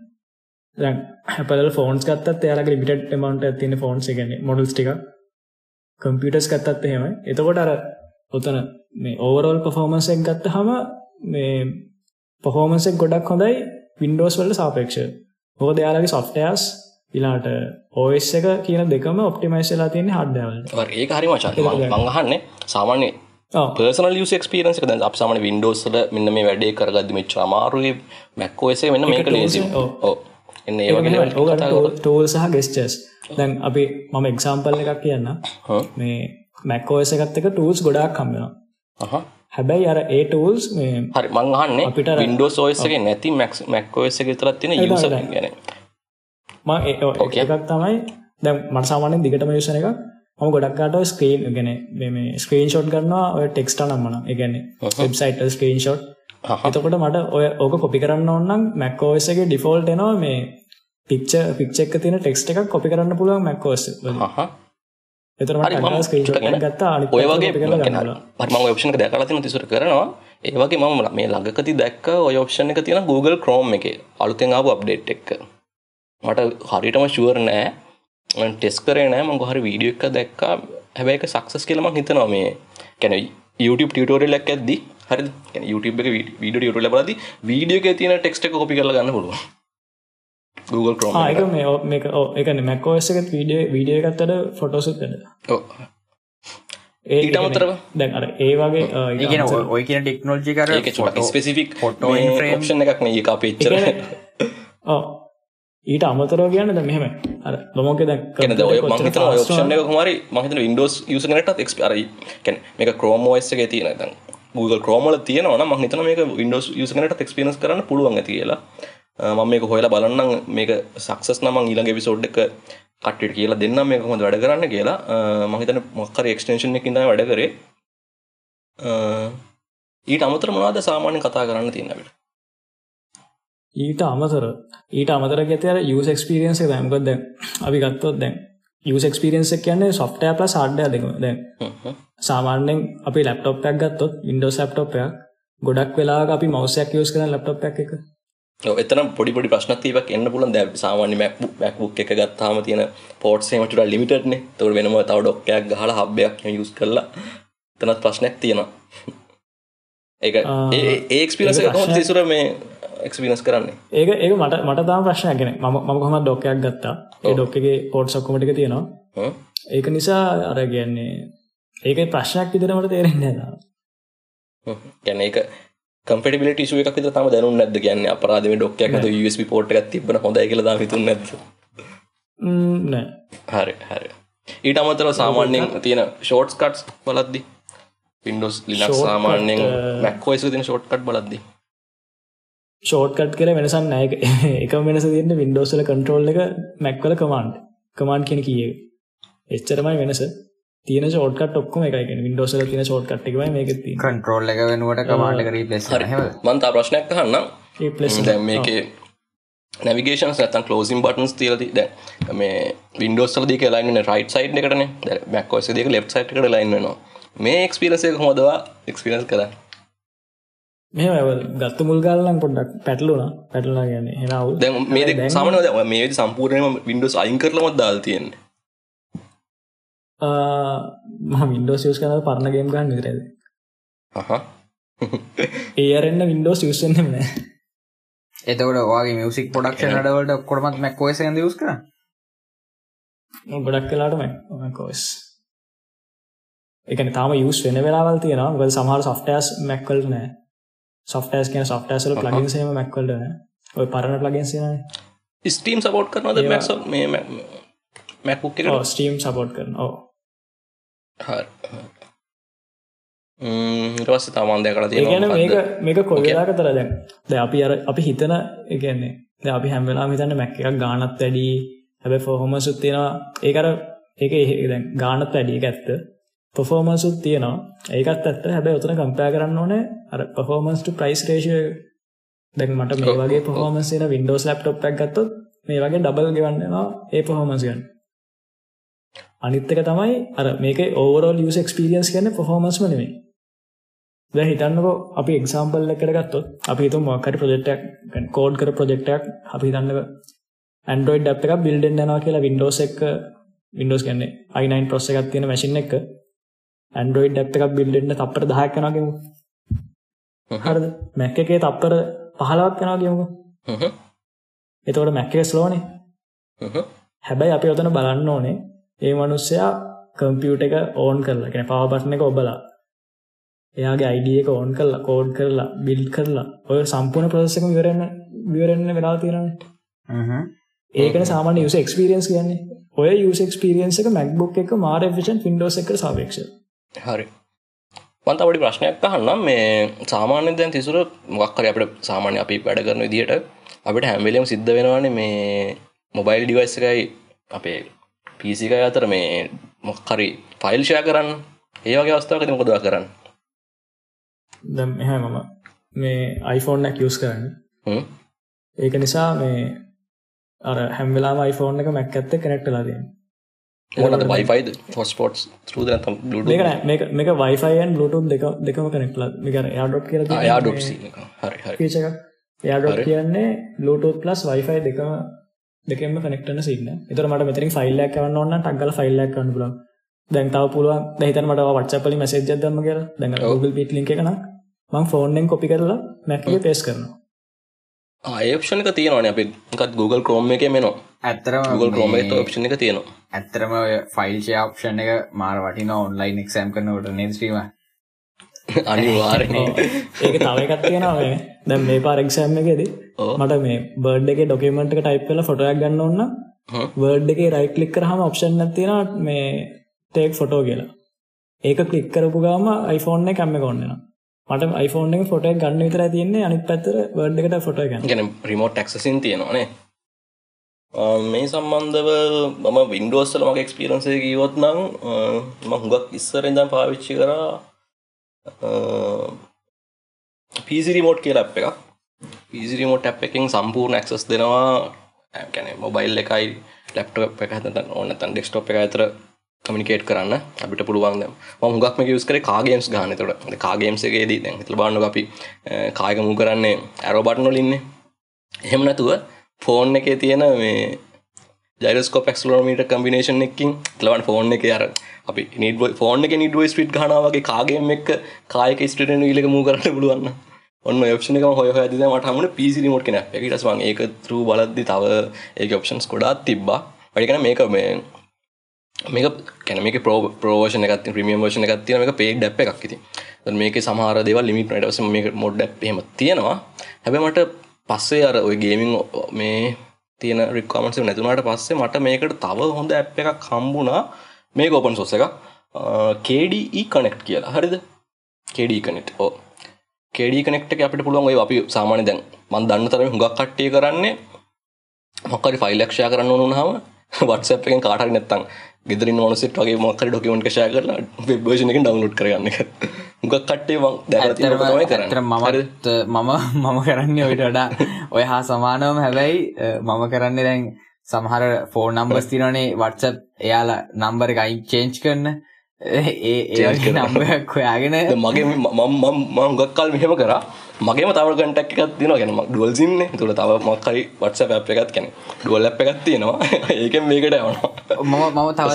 දැන් හැපල් ෆෝන්ස් ගත්තත් එයාලගේ ලිමිටඩ් එමවුන්ට් එකක් තියෙන ෆෝන්ස් එක කියන්නේ මොඩල්ස් ටික කම්පියුටර්ස් ගත්තත් එහෙම එතකොට අර උතන මේ ඕවරෝල් පර්ෆෝමන්ස් එක ගත්තාම මේ පර්ෆෝමන්ස් එක ගොඩක් හොඳයි Windows වලට සාපේක්ෂව. මොකද එයාලගේ softwares ඊළාට OS එක කියන දෙකම ඔප්ටිමයිස් වෙලා තියෙන්නේ. ඔව් ඒක හරි මචං මම මං අහන්නේ සාමාන්‍ය. පර්සනල් යුස් එක්ස්පීරියන්ස් එක දැන් අපි සාමාන්‍ය Windows වල මෙන්න මේ වැඩේ කරගද්දි මෙච්චර අමාරුයි Mac OS එක මෙන්න මේක ලේසි. එන්න ඒ වගේ දේවල් කතා කරමු. ටෝල් සහ ගෙස්ටර්ස් දැන් අපි මම එක්සාම්පල් එකක් කියන්න හ්ම්. මේ මැක්කෝස් එකත් එක ටූල්ස් ගොඩාක් කම්බෙනවා අහහ. හැබැයි අර ඒ ටූල්ස් මේ හරි මං අහන්නේ අපිට OS එකේ නැති Mac OS එකේ ඒක user තමයි. ගැන. ම. එකක් තමයි දැන් මට සාමාන්‍යයෙන් දිගටම යුසන එක මම ගොඩක්කාට ස්ක්‍රීන් ගැන මේ ස්ක්‍රීන් ෂොට් කරනවා ඔය ටෙක්ස්ට නම්මන එකන්නේ වෙබ්සයිට ස්ක්‍රීන් ෂොට්. එතකොට මට ඔය ඕක කොපි කරන්න ඔන්නම් මැක්කෝසගේ ඩිෆෝල්ට් එනවා මේ පික්ච පික්චෙක් තියෙන ටෙක්ස්ට එකක් කොපි කරන්න පුළුවන් මැක්කෝස් අහහ. එතර හරි, මම මට ස්ක්‍රීන් ෂොට් හිතගෙන ගත්තා අනිත් ඔය පැත්ත වගේ කොපි කරලා හරි ගන්න පුළුවන්. මම ඔප්ෂන් එක දැකලා තියෙන තිසුර කරනවා. ඒ වගේ මම මේ ළඟකදී දැක්ක ඔය ඔප්ෂන් එක තියෙන Google Chrome එකේ. අලුතෙන් ආපු අප්ඩේට් එක. මට හරියටම ෂුවර් නෑ. ටෙස්ට් කරේ නෑ. මම හරි වීඩියෝ එකක් දැක්කා. හැබැයි ඒක සක්සස් කියලා මම හිතනවා මේ කියන්නේ YouTube ටියුටෝරියල් එකක් ඇද්දි. කියන්නේ YouTube එක වීඩියෝ ටියුටෝරියල් බලද්දි වීඩියෝ එකේ තියෙන ටෙක්ස්ට් එක කොපි කරලා ගන්න පුළුවන් Google Chrome එක. මේ මේක එකන මැක්කෝස් එකත් වීඩියෝ වීඩියෝ එකත්තට ෆොටෝසුත් වැඩ ඔව්. ඊට අමතරව? දැන් අර ඒ වගේ අමතරව- ඔය කියන ටෙක්නෝජි කර ස්පෙසිෆික් ෆොටෝ ඔප්ෂන් එකක් නේ ඒක අපේ එච්චර. ඔව්. ඊට අමතරව කියන්න ද මෙහෙම අර ලොමෝක දැන් කෙනද ඔය මං හිතන ඔය ඔප්ෂන් එක කොහමරි මං හිතන Windows user කෙනෙක්ටත් එක්ස් අර කියන්නේ මේක Chrome OS එකේ තියෙන දැන් Google Chrome වල තියෙනවා නම් මං මේක user කෙනෙක්ටත් එක්ස්පීරියන්ස් කරන්න පුළුවන් ඇති කියලා මම මේක හොයලා බලන්නම්. මේක සක්සස් නම් ඊළඟ එපිසෝඩ් එක කට්ටියට කියලා දෙන්නම්. මේක කොහොමද වැඩ කරන්න කියලා. අ, මං හිතන්නේ මොකක් හරි එක්ස්ටෙන්ෂන් එකකින් තමයි වැඩ කරේ. ඊට අමතර මොනවද සාමාන්‍යයෙන් කතා කරන්න තියෙන අපිට? ඊට අමතර ඊට අමතර ඇති අර යස් එක්ස්පිරියන්ස දැම්කොත් දැන්. අපි ගත්තොත් දැන් යස් එක්ස්පිරියන්ස කියන්නේ සොෆ්ටය පල දැන් හ්ම් හ්ම්. සාමාන්‍යෙන් අපි ලැප්ටොප්යක් ගත්තොත් ඉන්ඩෝ සැප්ටොප්යක් ගොඩක් වෙලා අපි මවසයක් යස් කරන ලැප්ටොප් එක එතන පොඩි පොඩි ප්‍රශ්න තියෙවක් එන්න පුළුවන් දැන් සාමාන්‍ය MacBook MacBook එක ගත්තාම තියෙන ports එහෙම ටිකක් limited නේ. ඒතකොට වෙනම තව ඩොක් එකක් ගහලා hub එකක් එහෙම use කරලා එතනත් ප්‍රශ්නයක් තියෙනවා. ඒක ඒ ඒ- experience එක කොහොමද. තිසුර මේ experience කරන්නේ? ඒක ඒක මට මට තාම ප්‍රශ්නයක් ගැන මම මම කොහොමද ඩොක්කයක් ගත්තා ඒ ඩොක් එකේ පෝට්ස් ඔක්කොම ටික තියෙනවා? ඒක නිසා අර කියන්නේ ඒක ප්‍රශ්නයක් විදිහට මට තේරෙන්නේ නැහැ තාම. කියන්නේ ඒක compatibility issue එකක් විතර තාම දැනුන්නේ නැද්ද කියන්නේ අපරාධ මේ ඩොක් එකක් නැතුව USB port එකක් තිබ්බන හොඳයි කියලා තාම හිතුන්නේ නැද්ද? නෑ හරි හරි ඊට අමතරව සාමාන්‍යයෙන් තියෙන ෂෝට්ස් කට්ස් බලද්දි Windows Linux සාමාන්‍යයෙන් අ, Mac OS එකේ තියෙන ෂෝට්කට් බලද්දි ෂෝට්කට් කියලා වෙනසක් නෑ. එකම වෙනස තියෙන්නේ වල control එක Mac වල command. command කියන එක. එච්චරමයි වෙනස. තියෙන ෂෝට්කට් ඔක්කොම එකයි කියන්නේ. Windows වල තියෙන ෂෝට්කට් එකමයි මේකෙත් තියෙන්නේ. කන්ට්‍රෝල් එක වෙනුවට කමාන්ඩ් එක රීප්ලේස් හරි. කරන හැම මම තා ප්‍රශ්නයක් අහන්නම් Replace දැන් මේකේ නැවිගේෂන්ස් නැත්තම් ක්ලෝසින් බටන්ස් තියලා ති- දැන් මේ Windows වල දීක වෙන්නේ right side එකටනේ. දැන් Mac OS එකේ දීක left side එකට වෙනවා. මේ experience එක කොහොමද ඔයා experience කරන්නේ? මෙහෙම ඔය ගත්ත මුල් ගාලා නම් පොඩ්ඩක් පැටලුණා. පැටලුණා කියන්නේ එන අවුල්. දැන් මේ ඔය මේ විදි සම්පූර්ණයෙන්ම Windows අයින් කරලාමත් දාලා තියෙන්නේ මම Windows use කරනකොට පරණ ගේම් ගන්න විතරයි. අහහ ARN Windows use වෙන්නේ නැහැ. එතකොට ඔයාගේ මියසික් පොඩක්ෂන් අඩවලට ඔක්කොටමත් Mac OS එකෙන්ද යූස් කරන්නේ මම ගොඩක් වෙලාට Mac OS. ඒ කියන්නේ තාම use වෙන වෙලාවල් තියෙනවා. මොකද සමහර softwares Mac වලට නැහැ. softwares කියන softwares වල plugins එහෙම Mac වලට නැහැ. ඔය පරණ plugins එනවානේ. Steam support කරනවද ඒවා- Mac so- මේ Mac- MacBook එකට ඔව් Steam support කරනවා. ඔව්. දැකලා ඒ කියන්නේ තියෙනවා මේක කොයි වෙලාවකටද දැන්? දැන් අපි අර අපි හිතන ඒ කියන්නේ දැන් අපි හැම වෙලාවෙම හිතන්නේ එකක් ගාණත් වැඩි. හැබැයි performance උත් තියෙනවා. ඒක අර ඒක ඒ- දැන් ගාණත් වැඩි. ඒක ඇත්ත. උත් තියෙනවා. ඒකත් ඇත්ත. හැබැයි උතන compare කරන්න ඕනේ අර to price ratio දැන් මට මේ වගේ පොහොමසේන වින්ඩෝස් ලප්ටොප් එකක් ගත්තොත් මේ වගේ ඩබල් ගෙවන්නවා ඒ පොහොමස් ගන්න අනිත්තක තමයි අර මේක ඕවරෝල් යස් එක්ස්පිරියන්ස් කියන්න පොහොමස්ම නෙමේ දැ හිතන්නකෝ අපි එක්සාම්පල් එකට ගත්තොත් අපි හිතු මොක්කට ප්‍රජෙක්ටක් කෝඩ් කර ප්‍රජෙක්ටක් අපි හිතන්නක ඇන්ඩරෝයිඩ් අප් එක බිල්ඩෙන් යනවා කියලා වින්ඩෝස් එක වින්ඩෝස් කියන්නේ අයිනයින් ප්‍රොස්ස එකක් තියෙන මැසින් එක ඇන්ඩරෝයිඩ් ඇප් එකක් බිල්ඩෙන්න්න තප්පර දහක් කනගෙමු හරද? මැක්ක එකේ තප්පර පහලවක් කෙනා කියමු එතවට මැක්ක ස්ලෝනේ හැබැයි අපි ඔතන බලන්න ඕනේ ඒ මනුස්සයා කම්පියුට එක ඕන් කරලා ගැන පවබටන එක ඔබලා. එයාගේ අයිඩිය එක ඕන් කරලා කෝඩ් කරලා බිල් කරලා ඔය සම්පූර්ණ ප්‍රසක විවරන්න විවරන්න වෙලා තියෙනන ඒකන සාමාන්‍ය යුස එක්ස්පිරියන්ස් කියන්නේ. ඔය යුස එක්ස්පිරියන්ස එක මැක්බුක් එක මාර ෆිෂන් පින්ඩෝස් එක සාපේක්ෂ හරි. මන්ත පොඩි ප්‍රශ්නයක් අහන්නම්. මේ සාමාන්‍ය දැන් තිසුර මොක්කර අපට සාමාන්‍ය අපි වැඩ කරන විදිහට අපිට හැම්වෙලම් සිද්ධ වෙනවානේ මේ මොබයිල් ඩිවයිස් එකයි අපේ පිසික අතර මේ මොක්කරි ෆයිල්ෂය කරන්න. ඒවගේ අවස්ථාවකති මොකදවා කරන්න? දැම් එහ මම මේ iPhoneෆෝන්නක් යස් කරන්න. ඒක නිසා මේ අර හැම්වෙලා iPhoneෆෝන් එක මැක් ඇත්ත කනෙක්ට ලදන්න මොනද වයිෆයිද ෆොස්පෝට්ස් රුද මේක මේක වයිෆයින් බluටුම් දෙක දෙකම කනෙක්ටල මිකර යාඩොට් කියල යාඩොට් පීච එක යාඩොට් කියන්නේ බluටුත් ප්ලස් වයිෆයි දෙකම දෙකම කනෙක්ටන සින්න එතර මට මෙතරින් ෆයිල්ලක් කවන්න ඔන්න ටක්ගල ෆයිල්ලක් කන්න පුලන් දැන් තව පුළුවන් දැහිතන මට වට්සපලි මසේජ දම කියල. දැන් ගල් පිට ලික එකන මං ෆෝන්ෙන් කොපි කරලා මැක්ගේ පේස් කරනවා. ආයක්ෂණක තියෙනවාන අපි. එකත් Google ක්‍රෝම් එක මෙනවා ඇත්තරම Google ක්‍රෝම ඔප්ෂණ එක තියෙනවා. ඇත්තරම ෆයිල් ෂෝප්ෂන් එක මාර වටින ඔන්ලයින් එක්සම් කරනට නෙස්්‍රීම අනිවාර ඒක තවකත් තියෙනවා දැම් මේ පාරක්ෂෑම් එකෙද මට මේ බර්ඩ් එක ඩොකමට එක ටයිප් කල ෆොටයක් ගන්න ඔන්න වර්ඩ් එක රයි කලික් කරහම ඔප්ෂන් තියෙන මේ ටේක් ෆොටෝ කියලා. ඒක කලික් කරපු ගාම iPhoneෆෝන් එක කැම්ම කොන්නවා මට iPhoneෆෝන් එක ෆොට ගන්න විතර තියන්නේ. අනිත් පැත්තර වර්ඩ් එකට ෆොට ගන්න. ගැන රිමෝට් ටක්සින් තියෙනවානේ මේ සම්බන්ධව මම වින්ඩෝස්සල මගේ එක්ස්පිරන්සේ ගීවොත් නම් ම හුඟක් ඉස්සරෙන්දම් පාවිච්චි කරා පිසිරිමෝට් කියල අප් එක පිසිරිමෝට් ඇ් එකින් සම්පූර්ණ ඇක්සස් දෙනවා. කැන මොබයිල් එකයි ලැප්ටප් එක හත ඕන්න තන් ඩෙක්ස්ටෝප් එක අතර කමිකේට් කරන්න අපිට පුළුවන් හුගක්ම යස් කර කාගේම්ස් ගානතට කාගේම්සගේදී දැන් හිතල බාන්න අපි කායකමු කරන්නේ ඇරෝබට්නොලින්නේ එහෙම නැතුව ෆෝන් එකේ තියෙන මේ ජයිස්කෝ පක්ස්ලෝමීට කම්බිනේෂන් එකින් ලවන් ෆෝන් එක අර අපි නිඩ ෆෝන් එක නිඩුව ස්පිට් ගනාවගේ කාගේම එක් කායක ස්ටටන ඉලක මූ කරන්න පුළුවන්න ඔන්න ඔප්ෂන එක හොය හද මට හමන පිසි මෝට් කෙන එකටස්වන් ඒක තරු බලද්දි තව ඒක ඔප්ෂන්ස් කොඩාත් තිබ්බා. වැඩිකන මේක මේ මේක කැන මේක ප්‍රෝ ප්‍රෝෂන එකත් ප්‍රමියම් වර්ෂන එකත් තියෙන එක පේක් ඩැප් එකක් ඉති මේක සමහර දේවල් ලිමිට නටස මේක මොඩ් ඩැප් හෙම තියෙනවා. හැබැ මට පස්සේ අර ඔය ගේමින් මේ තියෙන රික්කමන්ස නැතුනට පස්සේ මට මේකට තව හොඳ ඇප් එකක් හම්බුණා. මේ ඕපන් සොස්ස එක කඩී කනෙක්් කියලා. හරිද? කඩී කනෙට් ඕ කඩී කනෙක්ට අපට පුළුවන් ඔය අපි සාමාන්‍ය දැන් මන් දන්න තරම හුඟක් කට්ටිය කරන්නේ. මොක්කරි ෆයිල්ලක්ෂය කරන්න ඕනුනහම වටසප් එකෙන් කාටරි නැත්තං ගෙදරින් මොනසිට වගේ මොක්කරි ඩොකිමෙන්ට් ෂය කරලා වෙබ් වර්ෂන් එකෙන් ඩවුන්ලෝඩ් කරගන්න එක. හුඟක් තියෙන තමයි කරන්නේ. මමත් මම මම කරන්නේ ඔයිට වඩා ඔය හා සමානවම. හැබැයි මම කරන්නේ දැන් සමහර ෆෝන් නම්බර්ස් තියෙනවනේ WhatsApp එයාලා නම්බර එක අයින් චේන්ජ් කරන. ඒ ඒ නම්බරයක් හොයාගෙන. මගේ මම හුඟක් කල් මෙහෙම කරා. මගේම තව කටක් එකක් තින ගැන ඩුවල් සින්න තුළ තව මක්කරි වටස පැප් එකත් කැන ඩුවල් අප එකත් තියෙනවා. ඒකෙන් මේකට යවන මම මම තව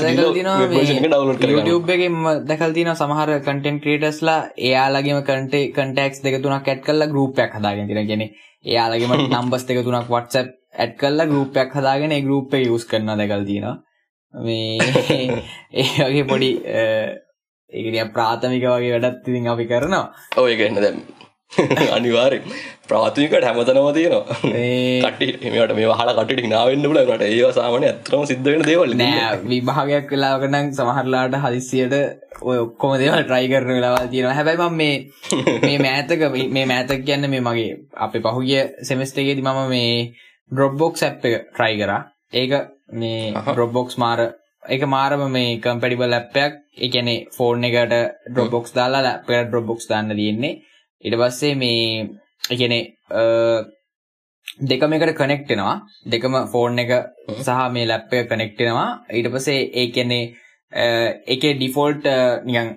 YouTube එකෙන් දැකල් තින සමහර කටෙන් ක්‍රේටස්ලා එයාලගේම කටේ කටෙක්ස් දෙක තුනක් ඇත් කල්ලා ගරුපයක් හදාගෙන තින ගෙන එයාලගේම නම්බස් දෙක තුනක් වටසප් ඇත් කල්ලා ගරුපයක් හදාගෙන ගරුප්ප යස් කරන දැකල් තින මේ ඒගේ පොඩි ඒගනිය ප්‍රාථමික වගේ වැඩත් ඉතින් අපි කරනවා. ඔය ගන්න දැම් අනිවාරෙන් ප්‍රාථමිකට හැමතනම තියෙනවා. කට මේට මේ හල කට හිනාවෙන්න බලට ඒ සාමන ඇතරම සිද්ධවෙන දේවල් නෑ විභාගයක් වෙලාකනම් සමහරලාට හදිසියට ඔය ඔක්කොම දේවල් ට්‍රයි කරන වෙලාවල් තියෙනවා. හැබැයිම මේ මේ මෑතක මේ මෑතක කියන්න මේ මගේ අප පහුගිය සෙමස්ටේගේද මම මේ ඩොබ්බොක්ස් ඇප් එක ට්‍රයි කරා. ඒක මේ ඩොබ්බොක්ස් මාර එක මාරම මේ කම්පැඩිබල් ඇප්පයක් එකනේ ෆෝර්න් එකට ඩොබ්බොක්ස් දාලා ලැප්පට ඩොබ්බොක්ස් දාන්න තියෙන්නේ. ඉට පස්සේ මේ එකනේ දෙකම එකට කනෙක්ටෙනවා දෙකම ෆෝන් එක සහ මේ ලැප් එක කනෙක්ටෙනවා ඊට පස්සේ ඒ කියන්නේ එකේ ඩිෆෝල්ට් නිකන්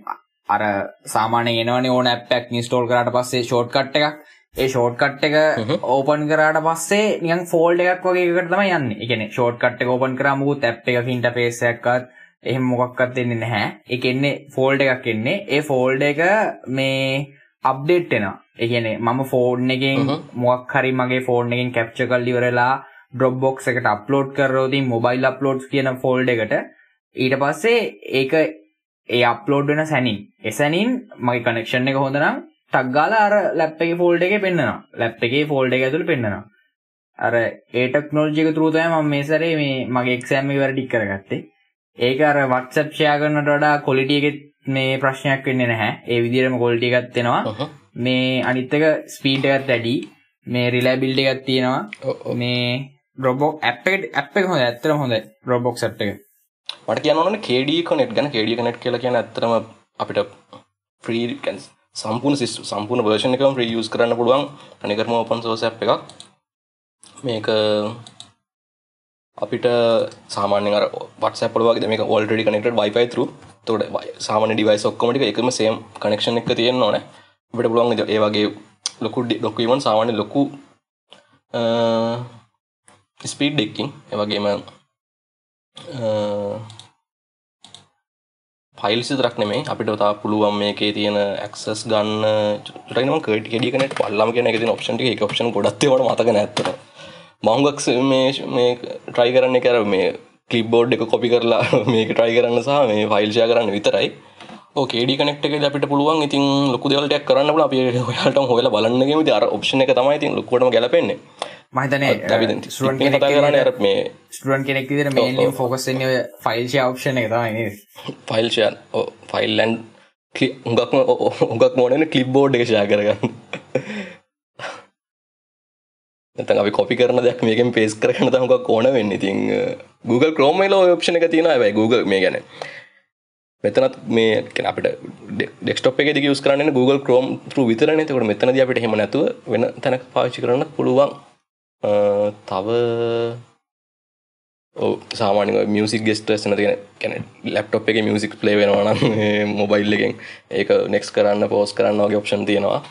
අර සාමාන්‍ය එනවනේ ඕන ඇප් එකක් ඉන්ස්ටෝල් කරාට පස්සේ ෂෝට් කට් එකක් ඒ ෂෝට් කට් එක ඕපන් කරාට පස්සේ නිකන් ෆෝල්ඩ් එකක් වගේ තමයි යන්නේ. ඒ කියන්නේ ෂෝට් කට් එක ඕපන් කරාම මුකුත් ඇප් එකක ඉන්ටර්ෆේස් එකක්වත් එහෙම මොකක්වත් දෙන්නේ නැහැ. ඒක එන්නේ ෆෝල්ඩ් එකක් එන්නේ. ඒ ෆෝල්ඩ් එක මේ අප්ඩේට් වෙනවා. ඒ කියන්නේ මම ෆෝන් එකෙන් මොකක් හරි මගේ ෆෝන් එකෙන් කැප්චර් කරලා ඉවරලා Dropbox එකට අප්ලෝඩ් ඉතින් මොබයිල් අප්ලෝඩ්ස් කියන ෆෝල්ඩ් එකට ඊට පස්සේ ඒක ඒ අප්ලෝඩ් වෙන සැනින් එසැනින් මගේ කනෙක්ෂන් එක හොඳ නම් ටක් ගාලා අර ලැප් ෆෝල්ඩ් එකේ පෙන්නනවා. ලැප් එකේ ෆෝල්ඩ් එක ඇතුළේ පෙන්නනවා. අර ඒ ටෙක්නොලොජි එක through තමයි මම මේ සැරේ මේ මගේ එක්සෑම් එක ඉවර ටික කරගත්තේ. ඒක අර share කරනට වඩා එකේ මේ ප්‍රශ්නයක් වෙන්නේ නැහැ. ඒ එකක් එනවා. මේ අනිත් එක ස්පීඩ් එකත් වැඩි. මේ reliability එකක් තියෙනවා. මේ app එක app එක හොඳයි. ඇත්තටම හොඳයි. Dropbox app එක. මට කියන්න KD Connect ගැන KD Connect කියලා කියන්නේ ඇත්තටම අපිට free සම්පූර්ණ සිස්ටම් සම්පූර්ණ version එකම free use කරන්න පුළුවන් අනිකරම open source app එකක්. මේක අපිට සාමාන්‍යයෙන් අර WhatsApp වල වගේ මේක already connected Wi-Fi through. එතකොට සාමාන්‍ය device ඔක්කොම ටික එකම same connection එක තියෙන්න ඕනේ. අපිට පුළුවන් ඒ වගේ ලොකු document සාමාන්‍ය ලොකු ස්පීඩ් දෙකින් ඒ වගේම ෆයිල්ස් විතරක් නෙමෙයි. අපිට තා පුළුවන් මේකේ තියෙන ඇක්සස් ගන්න. චුට්ටක් කටි කෙඩි කනෙට් පල්ලම කියන එක තියෙන ඔප්ෂන් ටික. ඒක ඔප්ෂන් ගොඩක් ඒවට මතක නැහැ මම හුඟක් මේ මේ try කරන්නේ කර මේ ක්ලිප්බෝඩ් එක කොපි කරලා මේක try කරන්න සහ මේ ෆයිල් ෂෙයා කරන්න විතරයි. ඔව් KD කනෙක්ට් එකේදී අපිට පුළුවන්. ඉතින් ලොකු දේවල් ටිකක් කරන්න පුළුවන්. අපි ඔයාලටම හොයලා බලන්න ගියමු. ඉතින් අර ඔප්ෂන් එක තමයි ඉතින් ලොකුවටම ගැලපෙන්නේ. මහිතන ස්ටන් කරන මේ ස්ටන් කෙනෙක් විදිර මේලින් ෆෝකස්න්න ෆයිල් ක්ෂණ එක තමයි ෆයිල්ෂයන් ෆයිල්ලන්් උගක්ම උගක් මෝනන කලිප් බෝඩ් ෂා කරගන්න. එතන් අපි කොපි කරන දෙයක් මේකෙන් පේස් කරන තමක් ඕන වෙන්න. ඉතින් Google ක්‍රෝමයිල ඔප්ෂණ එක තියෙන ඇයි Google මේ ගැන මෙතනත් මේ අපට ඩෙක්ස්ටප් එක ස් කරන්න Google ක්‍රෝම් තු විතරන. තකට මෙතනද අපිට හෙම නැතුව වෙන තැනක් පාචි කරන්න පුළුවන් තව සාමානක මියසික් ගෙස්ටස් තියෙන කැන ලැප්ටොප් එක මියසික් ප්ලේ වෙනවානම් මොබයිල් එකෙන් ඒක නෙක්ස් කරන්න පෝස් කරන්න වගේ ඔප්ෂන් තියෙනවා.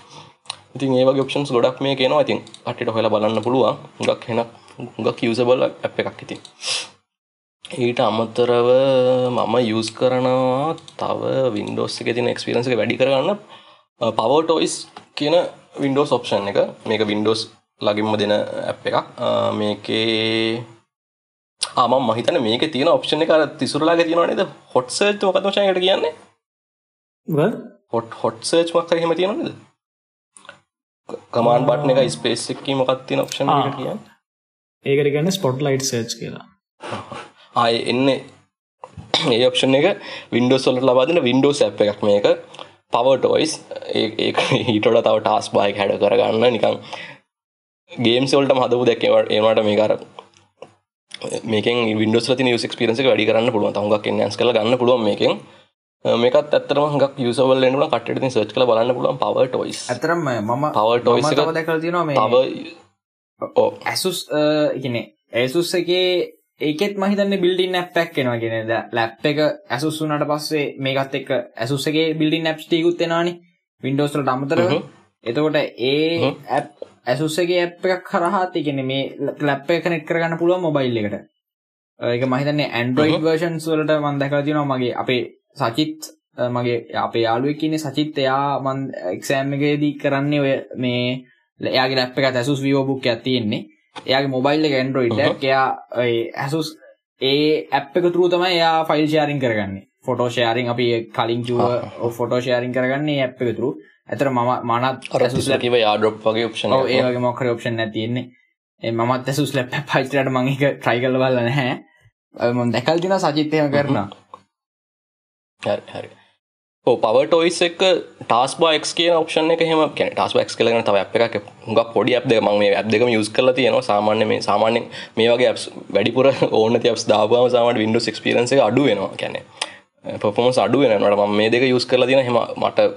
ඉතින් ඒවගේ ඔප්ෂන්ස් ගොඩක් මේ කියනවා ඉතින් අටට හොල බලන්න පුළුවන්. ගක් හෙන ගක් යසබල ඇ් එකක් ඉතින්. ඊට අමතරව මම යස් කරනවා තව වින්ඩෝස් එක තින එක්ස්පිරන්ස එක වැඩි කරගන්න. පවටෝයිස් කියන වින්ඩෝස් ඔප්ෂන් එක. මේක වින්ඩෝස් ලගින්ම දෙන ඇප් එකක්. මේකේ ආම මහිතන මේක තියෙන ඔප්ෂණ එක තිසුරලාග තියෙනවා නේද? හොට් සර්ච් මොකද වචනයට කියන්නේ? හොට් හොට් සර්ච් මොකක් හරි එහෙම තියෙනවද කමාන්ඩ් බටන් එක ස්පේස් තියෙන ඔප්ෂන් එකට කියන්නේ? ඒකට කියන්නේ ස්පොට්ලයිට් සර්ච් කියලා. ආයේ එන්නේ ඒ ඔප්ෂන් එක Windows වලට ලබා දෙන Windows app එකක් මේක. Toys. ඒ ඒක ඊට වඩා තව බාර් එක හැඩ කරගන්න. නිකන් ගේම්ස් වලට හදපු දැක්කවට ඒවට මේ කර මේකෙන් වින්ඩෝස් ලති නිවස් ක්ස්පිරන්ස වැඩි කරන්න පුළුවන්. තමුගක් එන්නස් කළ ගන්න පුළුවන් මේකෙන්. මේකත් ඇත්තරම ගක් යුසවල් එන්නුන කටට සර්ච් කළ බලන්න පුළුවන්. පව ටොයිස් ඇතරම මම පව ටොයිස් දැකල් මේ ඕ ඇසුස් ඉගෙන ඇසුස් එකේ ඒකෙත් මහිතන්න බිල්ඩින් ඇප් පැක් කෙනවා ගෙනද ලැප් එක ඇසුස් වනට පස්සේ මේකත් එක් ඇසුසගේ බිල්ඩින් ඇප් ටිකුත්තෙනවානි වින්ඩෝස්ලට අමතරව. එතකොට ඒ ඇප් ඇසුස්සගේ ඇප් එකක් කරහා තිගෙන මේ ලැප් එක කනෙක්ට් කරගන්න පුළුවන් මොබයිල් එකට. ඒක මම හිතන්නේ Android versions වලට මම දැකලා තියෙනවා මගේ අපේ සචිත් මගේ අපේ යාළුවෙක් ඉන්නේ සචිත්. එයා මම එක්සෑම් එකේදී කරන්නේ ඔය මේ එයාගේ ලැප් එකත් Asus VivoBook එකක් තියෙන්නේ. එයාගේ මොබයිල් එක Android එකක්. එයා ඔය Asus ඒ ඇප් එක through තමයි එයා ෆයිල් ෂෙයාරින් කරගන්නේ. ෆොටෝ ෂෙයාරින් අපි කලින් කිව්ව ෆොටෝ ෂෙයාරින් කරගන්නේ ඇප් එක through ඇතර මම මනත් රැසුස්ලකිව යාඩොප් වගේ ඔප්ෂන් ඒගේ මොකර ඔප්ෂන් ඇතියෙන්නේ මත් ඇසුස් ලැප් පයිතරට මංක ට්‍රයි කල බල නැහැ. ම දැකල් තින සචිත්තයම කරන හරි පවටෝයිස් එක ටස් බක් කිය ඔප්ෂන් එක හෙම ටස් බක් කලන තව එක හුඟක් පොඩි අප් දෙක මම ඇ් දෙකම යුස් කල තියෙනවා. සාමාන්‍ය මේ සාමාන්‍යෙන් මේ වගේ වැඩිපුර ඕන තිය දාාව සාමට විඩු ක්ස්පිරන්ස අඩු වෙනවා. කැනෙ පොෆොමස් අඩු වෙනට ම මේ දෙක යුස් කරලා තින හෙම මට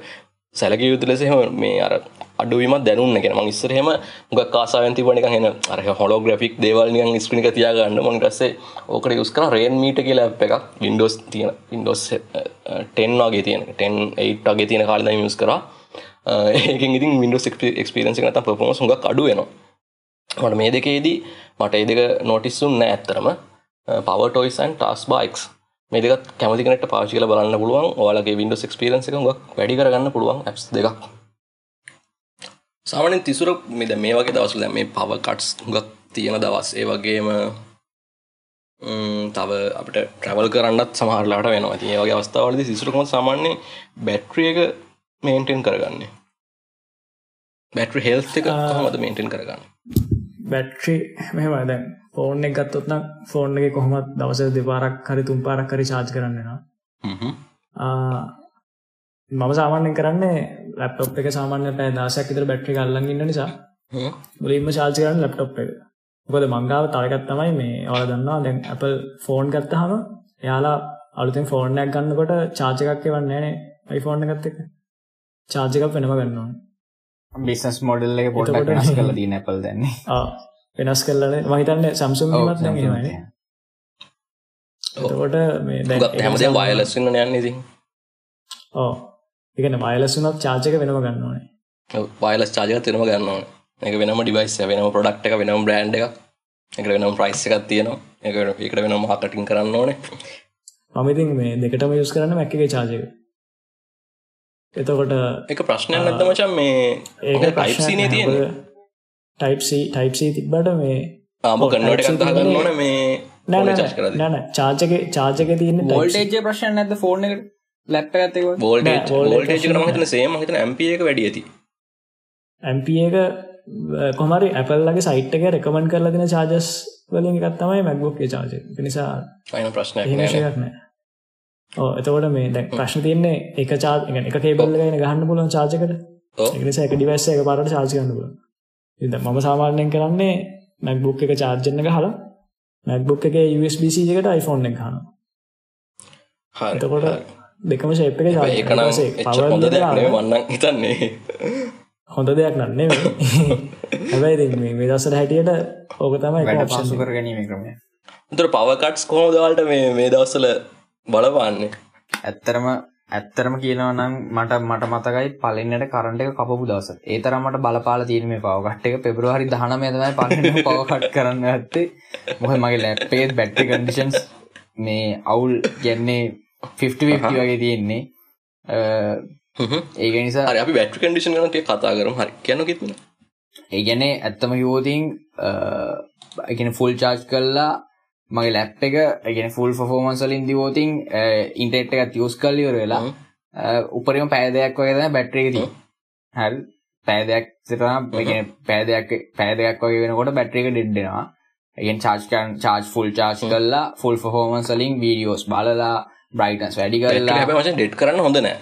සැලක යුතු ලෙස මේ අර අඩුවීමත් දැනුන්න ගෙන මං ඉස්සරහෙම ග කාසාවෙන් තිබන එක හෙන අර හොලෝග්‍රෆික් දේවල්නියන් ස්ක්‍රිනික තියාගන්න. මං රස්සේ ඕකට යුස් කර රේන් මීට කියලා අප එකක් වින්ඩෝස් තියෙන වින්ඩෝස් ටෙන් eh, eh, වගේ තියෙන. ටෙන් ඒට් වගේ තියෙන කාලද යස් කර. Eh, ඒකින් ඉතින් වින්ඩෝස් එක්ස්පිරන්සි නත පොමස් හුඟක් අඩු වෙනවා. මට මේ දෙකේදී මට ඒ දෙක නොටිස්සුන් නෑ ඇත්තරම පවටෝයිසන් ටස් බයික්ස් මේ දෙකත් කැමති කෙනෙට පාචි කල බලන්න පුළුවන්. ඔයාලගේ වින්ඩෝස් එක්ස්පිරන්ස එක ගක් වැඩි කරගන්න පුළුවන් ඇස් දෙකක්. සාමනෙන් තිසුර මෙද මේ වගේ දවසල මේ පව කට්ස් ගක් තියෙන දවස්. ඒ වගේම තව අපට ට්‍රවල් කරන්නත් සමහරලාට වෙනවා. තිය වගේ අවස්ථාවලද සිසුරකම සාමාන්‍ය බැට්‍රිය එක මේන්ටෙන් කරගන්නේ. බැට්‍රි හෙල් එක හොමද මේන්ටෙන් කරගන්න? බැට්‍රි මෙම දැන් ෆෝන් එක ගත්තොත්නම් ෆෝන් එක කොහොමත් දවස දෙපාරක් හරි තුන් පාරක් කරි චාර්ජ් කරන්නවා මම සාමාන්‍යෙන් කරන්නේ ලැප්ටොප් එක සාමාන්‍ය පෑ දාසයක් විතර බැට්‍රි අල්ලන් ඉන්න නිසා. මුලින්ම චාර්ජ් කරන්න ලැප්ටොප් එක. මොකද මංගාව තවකත් තමයි මේ ඔයාලා දන්නවා. දැන් Apple ෆෝන් ගත්තාම එයාලා අලුතෙන් ෆෝන් එකක් ගන්නකොට චාර්ජ් එකක් එවන්නේ නැහැ නේ iPhone එකත් එක්ක. චාර්ජ් එකක් වෙනම ගන්න ඕනේ බිස්නස් මොඩල් එක පොඩ්ඩක් වෙනස් කරලා තියෙන Apple දැන්නේ. ආ වෙනස් කරලානේ මම හිතන්නේ Samsung එකත් දැන් එහෙමයි එතකොට මේ දැන් හැමදේ වයලස් වන්න යන්න ඉතින්. ඔව්. ඒ කියන්නේ වයර්ලස් උනත් චාර්ජ් එක වෙනම ගන්න ඕනේ. වයලස් චාජක තිරම ගන්න ඕන. එක වෙනම ඩිවයිස් වෙනම ප්‍රඩක්් එක වෙනම් බ්‍රන්් එක එක වෙනම් ප්‍රයිස් එකක් තියෙනවා. එක එකට වෙනම් මාකටින් කරන්න ඕනේ. මම ඉතින් මේ දෙකටම යුස් කරන්න මැක් එකේ චාර්ජ් එක. එතකොට එක ප්‍රශ්නයක් නැද්ද මචන් මේ ඒක ටයිප්සිනේ තියෙන ටයිප්C ටයිප්C තිබ්බට මේ ආම කන්නට එකක් දාගන්න ඕන මේ නෑ නෑ නෑ. චාර්ජක චාර්ජක තියෙන වෝල්ටේජ් ප්‍රශ්න නැද්ද? ෆෝන් එකට? ලැප් එකත් ඒක වෝල්ටේජ් වෝල්ටේජ් එක මම හිතන සේම් මම හිතන MP එක වැඩි ඇති. MP එක කොමරි ඇපල්ලගේ සයිට් එක රෙකමන් කරලා දෙන චාර්ජස් වලින් එකක් තමයි MacBook එකේ charger. ඒ නිසා අයින ප්‍රශ්නයක් නෑ. ඔව් එතකොට මේ දැන් ප්‍රශ්න තියෙන්නේ එක charge එක කේබල් එකගෙන ගහන්න පුළුවන් charge එකට. ඒ නිසා එක device එක එකපාරට charge කරන්න පුළුවන්. ඉතින් මම සාමාන්‍යයෙන් කරන්නේ MacBook එක චාර්ජ් එක ගහලා MacBook එකේ USB-C එකට iPhone එක ගහනවා. හරි එතකොට. දෙකම ෂේප් එකේ charge ඒක නම් එච්චර power හොඳ දෙයක් නෙවෙයි මන්නම් හිතන්නේ හොඳ දෙයක් නන් නෙවෙයි. හැබැයි ඉතින් මේ මේ දවස්වල හැටියට ඕක තමයි එක වැඩ option පසු එක. කර ගැනීම ක්‍රමය උතර පව කට්ස් කොහොමද ඔයාලට මේ මේ දවස්වල බලපාන්නේ ඇත්තරම ඇත්තරම කියනවා නම් මට මට මතකයි පලෙන්නට කරන්ට එක කපපු දවස ඒ තරම් මට බලපාල තියෙන මේ පවකට් එක. පෙබරවාරි දහනමය තමයි පලෙන්න පවකට් කරන්න ඇත්තේ. මොහ මගේ ලැප්පේ බැට්ටි කන්ඩිෂන්ස් මේ අවුල් ගැන්නේ 50 වගේ තියෙන්නේ. ඒක නිසා අපි බැට්‍රි කන්ඩිෂන් ගන ටික කතා කරමු. හරි කියන්න කිත්න ඒ ගැනේ ඇත්තම යෝතින් එකන ෆුල් චාර්ජ් කල්ලා මගේ ලැප් එක එකන ෆුල් ෆෝමන්සලින් දිවෝතින් ඉන්ටෙට් එකත් යස් කල්ලිවර වෙලා අ, උපරිම පෑදයක් වගේ තමයි බැට්‍රි එක තියෙන්නේ. හරි. පෑදයක් සිතන පෑදයක් පෑදයක් වගේ වෙනකොට බැට්‍රි එක ඩෙඩ් වෙනවා. ඒ කියන්නේ charge කරන් charge full charge කරලා full performance වලින් videos බලලා brightness වැඩි කරලා. හැබ වශයෙන් ඩෙට් කරන්න හොඳ නෑ.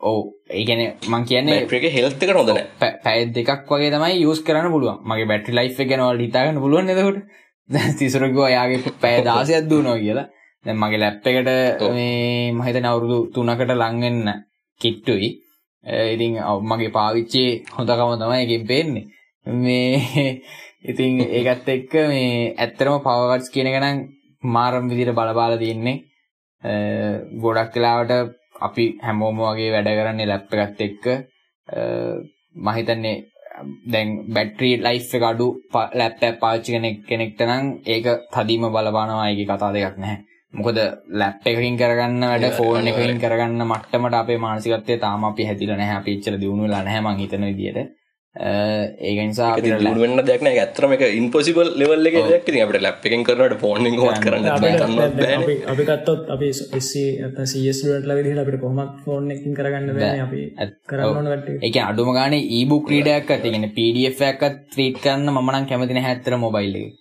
ඔව්. ඒ කියන්නේ මම කියන්නේ බැට්‍රි එක හෙල්ත් එකට හොඳ නෑ. පෑ- පැය දෙකක් වගේ තමයි යස් කරන්න පුළුවන්. මගේ බැටි ලයි් එක නොල් හිතාගන්න පුළුවන් එතකොට තිසරකෝ යාගේ පෑ දාසයක් දුනෝ කියලා. දැන් මගේ ලැප් එකට. මේ මහිත නවුරුදු තුනකට ලංවෙන්න කිට්ටුයි. ඒ ඉතින් ඔව් මගේ පාවිච්චේ හොඳකම තමයි එකින් පේන්නේ. මේ ඉතින් ඒකත් එක්ක මේ ඇත්තරම පවකට්ස් කියන ගනම් මාරම් විදිට බලබාල තියන්නේ. ගොඩක් කලාවට අපි හැමෝම වගේ වැඩ කරන්නේ ලැප් එකත් එක්ක. මහිතන්නේ දැන් බැට්‍රී ලයි් එක අඩු ලැප්ටැප් පාච්චි කෙනෙක් කෙනෙක්ට නම් ඒක තදීම බලපානවා. ඒක කතා දෙයක් නැහැ. මොකද ලැප් එකකින් කරගන්න වැඩ ෆෝන්. එකකින් කරගන්න මට්ටමට අපේ මානසිකත්වය තාම අපි හැදිලා නැහැ. අපි එච්චර දියුණු වෙලා නැහැ මං හිතන විදියට. අ, ඒක නිසා අපිට ලැප්- දුවන්න දෙයක් නෑ. ඇත්තරම එක ඉන්පොසිබල් ලෙවල් එක දෙයක්. අපිට ලැප් එකෙන් කරනට එක හොත් කරන්න බෑනේ. අපි අපි ගත්තොත් අපි SC නැත්නම් CS ස්ටුඩන්ට් ලා විදිහට අපිට කොහොමත් ෆෝන් එකකින් කරගන්න අපි කරන්න. ඒ කියන්නේ අඩුම ගානේ අත් කියන්නේ PDF එකක් ත්‍රීට් කරන්න මම නම් කැමති නැහැ ඇත්තට මොබයිල් එකේ.